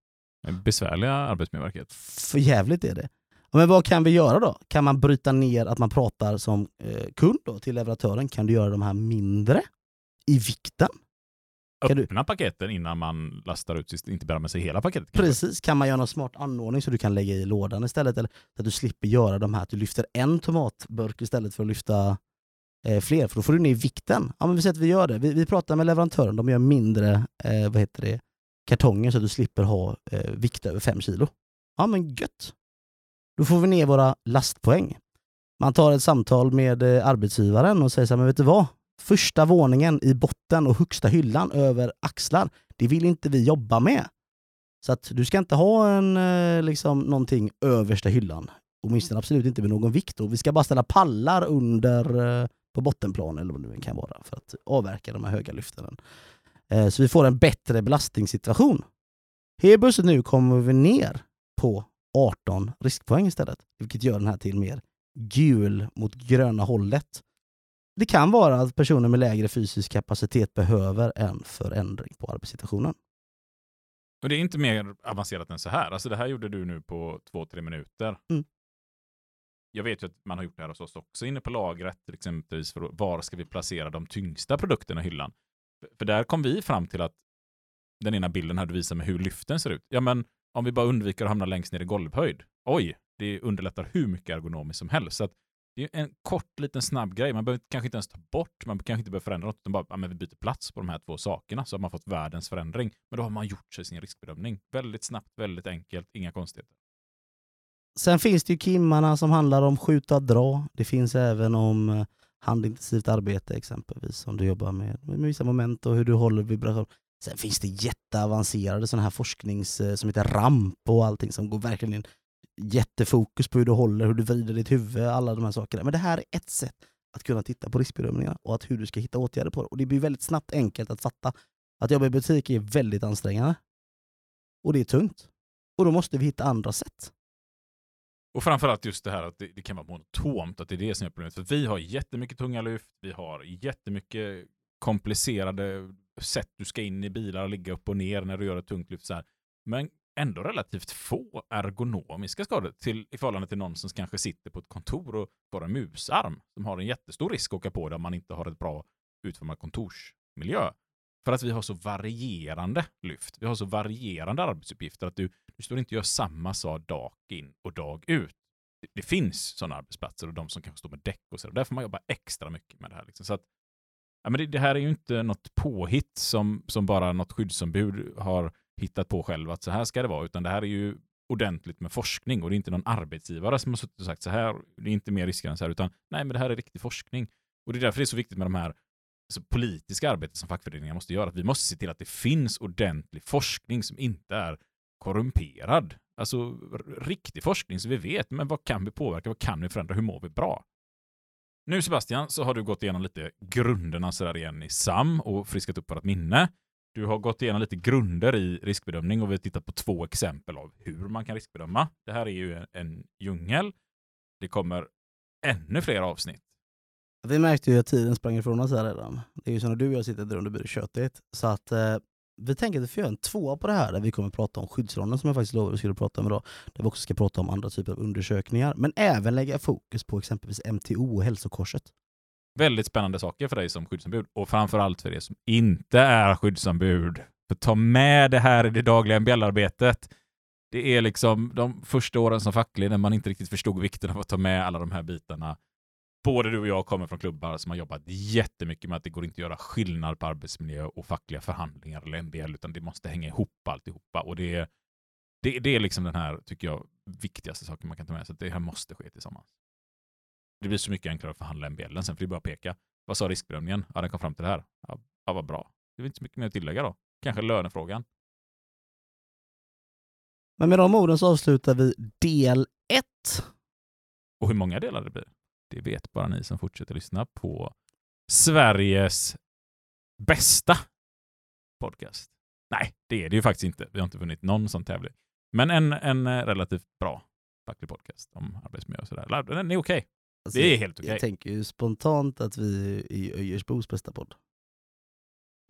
Besvärliga Arbetsmiljöverket. För jävligt är det. Men vad kan vi göra då? Kan man bryta ner att man pratar som eh, kund då, till leverantören? Kan du göra de här mindre i vikten? Kan du- Öppna paketen innan man lastar ut, inte bära med sig hela paketet. kanske. Precis, kan man göra någon smart anordning så du kan lägga i lådan istället? Eller så att du slipper göra de här, att du lyfter en tomatburk istället för att lyfta eh, fler, för då får du ner vikten. Ja men vi säger att vi gör det. Vi, vi pratar med leverantören, de gör mindre eh, vad heter det, kartonger så att du slipper ha eh, vikt över 5 kilo. Ja men gött! Då får vi ner våra lastpoäng. Man tar ett samtal med eh, arbetsgivaren och säger så här, men vet du vad? Första våningen i botten och högsta hyllan över axlar, det vill inte vi jobba med. Så att du ska inte ha en, eh, liksom, någonting översta hyllan. Åtminstone absolut inte med någon vikt. Och vi ska bara ställa pallar under eh, på bottenplan eller vad det nu kan vara för att avverka de här höga lyften. Så vi får en bättre belastningssituation. Helt plötsligt nu kommer vi ner på 18 riskpoäng istället, vilket gör den här till mer gul mot gröna hållet. Det kan vara att personer med lägre fysisk kapacitet behöver en förändring på arbetssituationen. Och det är inte mer avancerat än så här. Alltså det här gjorde du nu på två, tre minuter. Mm. Jag vet ju att man har gjort det här hos oss också inne på lagret, till exempelvis för var ska vi placera de tyngsta produkterna i hyllan? För- För där kom vi fram till att den ena bilden här du visar med hur lyften ser ut. Ja, men om vi bara undviker att hamna längst ner i golvhöjd. Oj, det underlättar hur mycket ergonomiskt som helst. Så att det är en kort, liten snabb grej. Man behöver kanske inte ens ta bort, man kanske inte behöver förändra något, utan bara ja, men vi byter plats på de här två sakerna så har man fått världens förändring. Men då har man gjort sig sin riskbedömning. Väldigt snabbt, väldigt enkelt, inga konstigheter. Sen finns det ju kimmarna som handlar om skjuta-dra. Det finns även om eh, handintensivt arbete exempelvis, om du jobbar med, med vissa moment och hur du håller vibration. Sen finns det jätteavancerade sådana här forsknings eh, som heter RAMP och allting som går verkligen in jättefokus på hur du håller, hur du vrider ditt huvud, alla de här sakerna. Men det här är ett sätt att kunna titta på riskbedömningar och att hur du ska hitta åtgärder på det. Och det blir väldigt snabbt enkelt att fatta att jobba i butik är väldigt ansträngande. Och det är tungt. Och då måste vi hitta andra sätt. Och framförallt just det här att det, det kan vara monotont, att det är det som är problemet. För vi har jättemycket tunga lyft, vi har jättemycket komplicerade sätt du ska in i bilar och ligga upp och ner när du gör ett tungt lyft. Så här. Men ändå relativt få ergonomiska skador till, i förhållande till någon som kanske sitter på ett kontor och får en musarm som har en jättestor risk att åka på det om man inte har ett bra utformad kontorsmiljö. För att vi har så varierande lyft. Vi har så varierande arbetsuppgifter att du, du står inte och gör samma sak dag in och dag ut. Det, det finns sådana arbetsplatser och de som kanske står med däck och så. Där får man jobba extra mycket med det här. Liksom. Så att, ja, men det, det här är ju inte något påhitt som, som bara något skyddsombud har hittat på själv att så här ska det vara, utan det här är ju ordentligt med forskning och det är inte någon arbetsgivare som har suttit och sagt så här, det är inte mer risker än så här, utan nej, men det här är riktig forskning. Och det är därför det är så viktigt med de här alltså, politiska arbetet som fackföreningar måste göra. Att vi måste se till att det finns ordentlig forskning som inte är korrumperad. Alltså riktig forskning så vi vet, men vad kan vi påverka, vad kan vi förändra, hur mår vi bra? Nu Sebastian så har du gått igenom lite grunderna sådär igen i SAM och friskat upp vårt minne. Du har gått igenom lite grunder i riskbedömning och vi har tittat på två exempel av hur man kan riskbedöma. Det här är ju en, en djungel. Det kommer ännu fler avsnitt. Vi märkte ju att tiden sprang ifrån oss här redan. Det är ju så när du och jag sitter där under blir det tjötigt. Så att eh, vi tänker att vi får göra en tvåa på det här där vi kommer prata om skyddsrollen som jag faktiskt lovade vi skulle prata om idag. Där vi också ska prata om andra typer av undersökningar. Men även lägga fokus på exempelvis MTO och hälsokorset. Väldigt spännande saker för dig som skyddsombud och framförallt för er som inte är skyddsombud. För ta med det här i det dagliga MBL-arbetet. Det är liksom de första åren som facklig när man inte riktigt förstod vikten av att ta med alla de här bitarna. Både du och jag kommer från klubbar som har jobbat jättemycket med att det går inte att göra skillnad på arbetsmiljö och fackliga förhandlingar eller MBL, utan det måste hänga ihop alltihopa. Och det är, det, det är liksom den här, tycker jag, viktigaste saken man kan ta med sig. att Det här måste ske tillsammans. Det blir så mycket enklare att förhandla MBL sen, för det är bara att peka. Vad sa riskbedömningen? Ja, den kom fram till det här. Ja, ja vad bra. Det är inte så mycket mer att tillägga då. Kanske lönefrågan. Men med de orden så avslutar vi del 1. Och hur många delar det blir, det vet bara ni som fortsätter lyssna på Sveriges bästa podcast. Nej, det är det ju faktiskt inte. Vi har inte vunnit någon sån tävling. Men en, en eh, relativt bra facklig podcast om arbetsmiljö och sådär. Den är okej. Alltså, Det är helt okej. Jag tänker ju spontant att vi är Öjersbos bästa podd.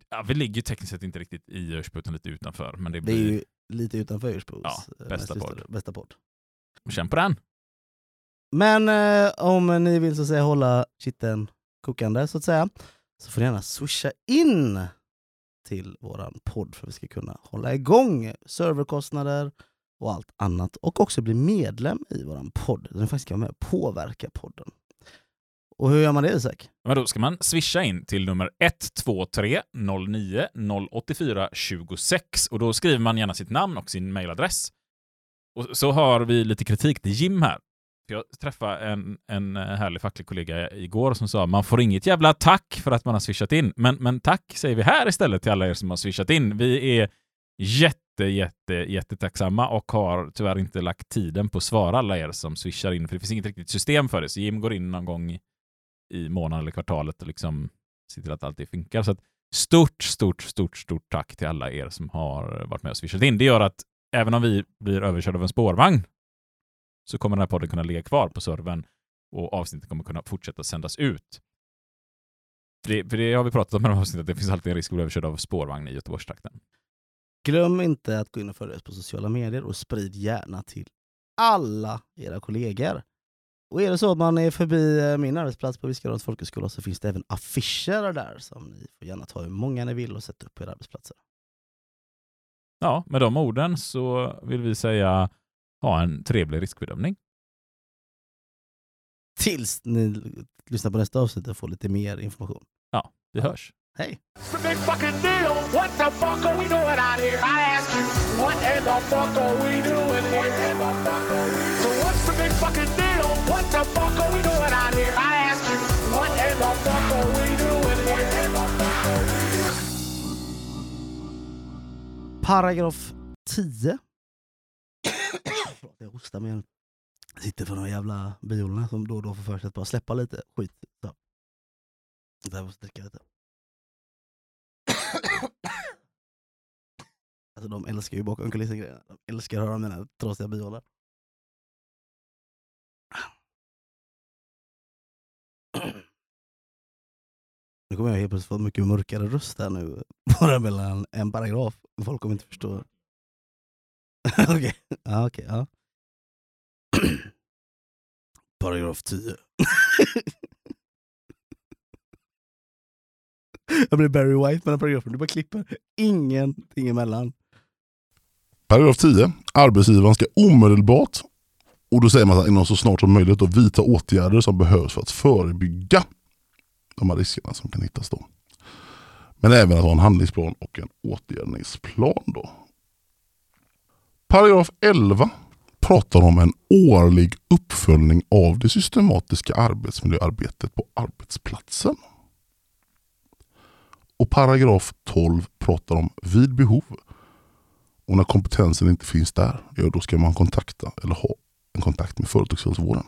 Ja, vi ligger ju tekniskt sett inte riktigt i Örsbo utan lite utanför. Men det Det är blir... ju lite utanför Ersbos Ja, eh, bästa podd. bästa podd. Känn på den. Men eh, om ni vill så att säga hålla kitten kokande så att säga, så får ni gärna swisha in till våran podd för att vi ska kunna hålla igång serverkostnader och allt annat. Och också bli medlem i våran podd, där ni faktiskt kan vara med och påverka podden. Och hur gör man det Isak? Men då ska man swisha in till nummer 123 09 084 26 och då skriver man gärna sitt namn och sin mailadress. Och så har vi lite kritik till Jim här. Jag träffade en, en eh, härlig facklig kollega igår som sa man får inget jävla tack för att man har swishat in. Men, men tack säger vi här istället till alla er som har swishat in. Vi är jätte, jätte, jättetacksamma och har tyvärr inte lagt tiden på att svara alla er som swishar in, för det finns inget riktigt system för det. Så Jim går in någon gång i- månaden eller kvartalet och liksom ser till att alltid funkar. Så att stort, stort, stort, stort tack till alla er som har varit med och swishat in. Det gör att även om vi blir överkörda av en spårvagn så kommer den här podden kunna ligga kvar på servern och avsnittet kommer kunna fortsätta sändas ut. För det, för det har vi pratat om i de här avsnittet, det finns alltid en risk att bli överkörd av spårvagn i Göteborgstrakten. Glöm inte att gå in och följa oss på sociala medier och sprid gärna till alla era kollegor. Och är det så att man är förbi eh, min arbetsplats på Viskadals folkhögskola så finns det även affischer där som ni får gärna ta hur många ni vill och sätta upp på era arbetsplatser. Ja, med de orden så vill vi säga ha en trevlig riskbedömning. Tills ni lyssnar på nästa avsnitt och får lite mer information. Vi hörs. Hej! Paragraf 10. Jag hostar med sitter för de jävla biolerna som då och då får för sig att bara släppa lite skit. Så. Där måste dricka lite. Alltså de älskar ju bakom kulissen grejerna. De älskar att höra mina trasiga bihålor. Nu kommer jag helt plötsligt få mycket mörkare röst här nu. Bara mellan en paragraf. Folk kommer inte förstå. Okej, ja, okay, ja. Paragraf 10. jag blir Barry White mellan paragraferna. Du bara klipper ingenting emellan. Paragraf 10. Arbetsgivaren ska omedelbart, och då säger man att inom så snart som möjligt, då, vidta åtgärder som behövs för att förebygga de här riskerna som kan hittas då. Men även att ha en handlingsplan och en åtgärdningsplan då. Paragraf 11 pratar om en årlig uppföljning av det systematiska arbetsmiljöarbetet på arbetsplatsen. Och paragraf 12 pratar om vid behov och när kompetensen inte finns där, ja, då ska man kontakta eller ha en kontakt med företagshälsovården.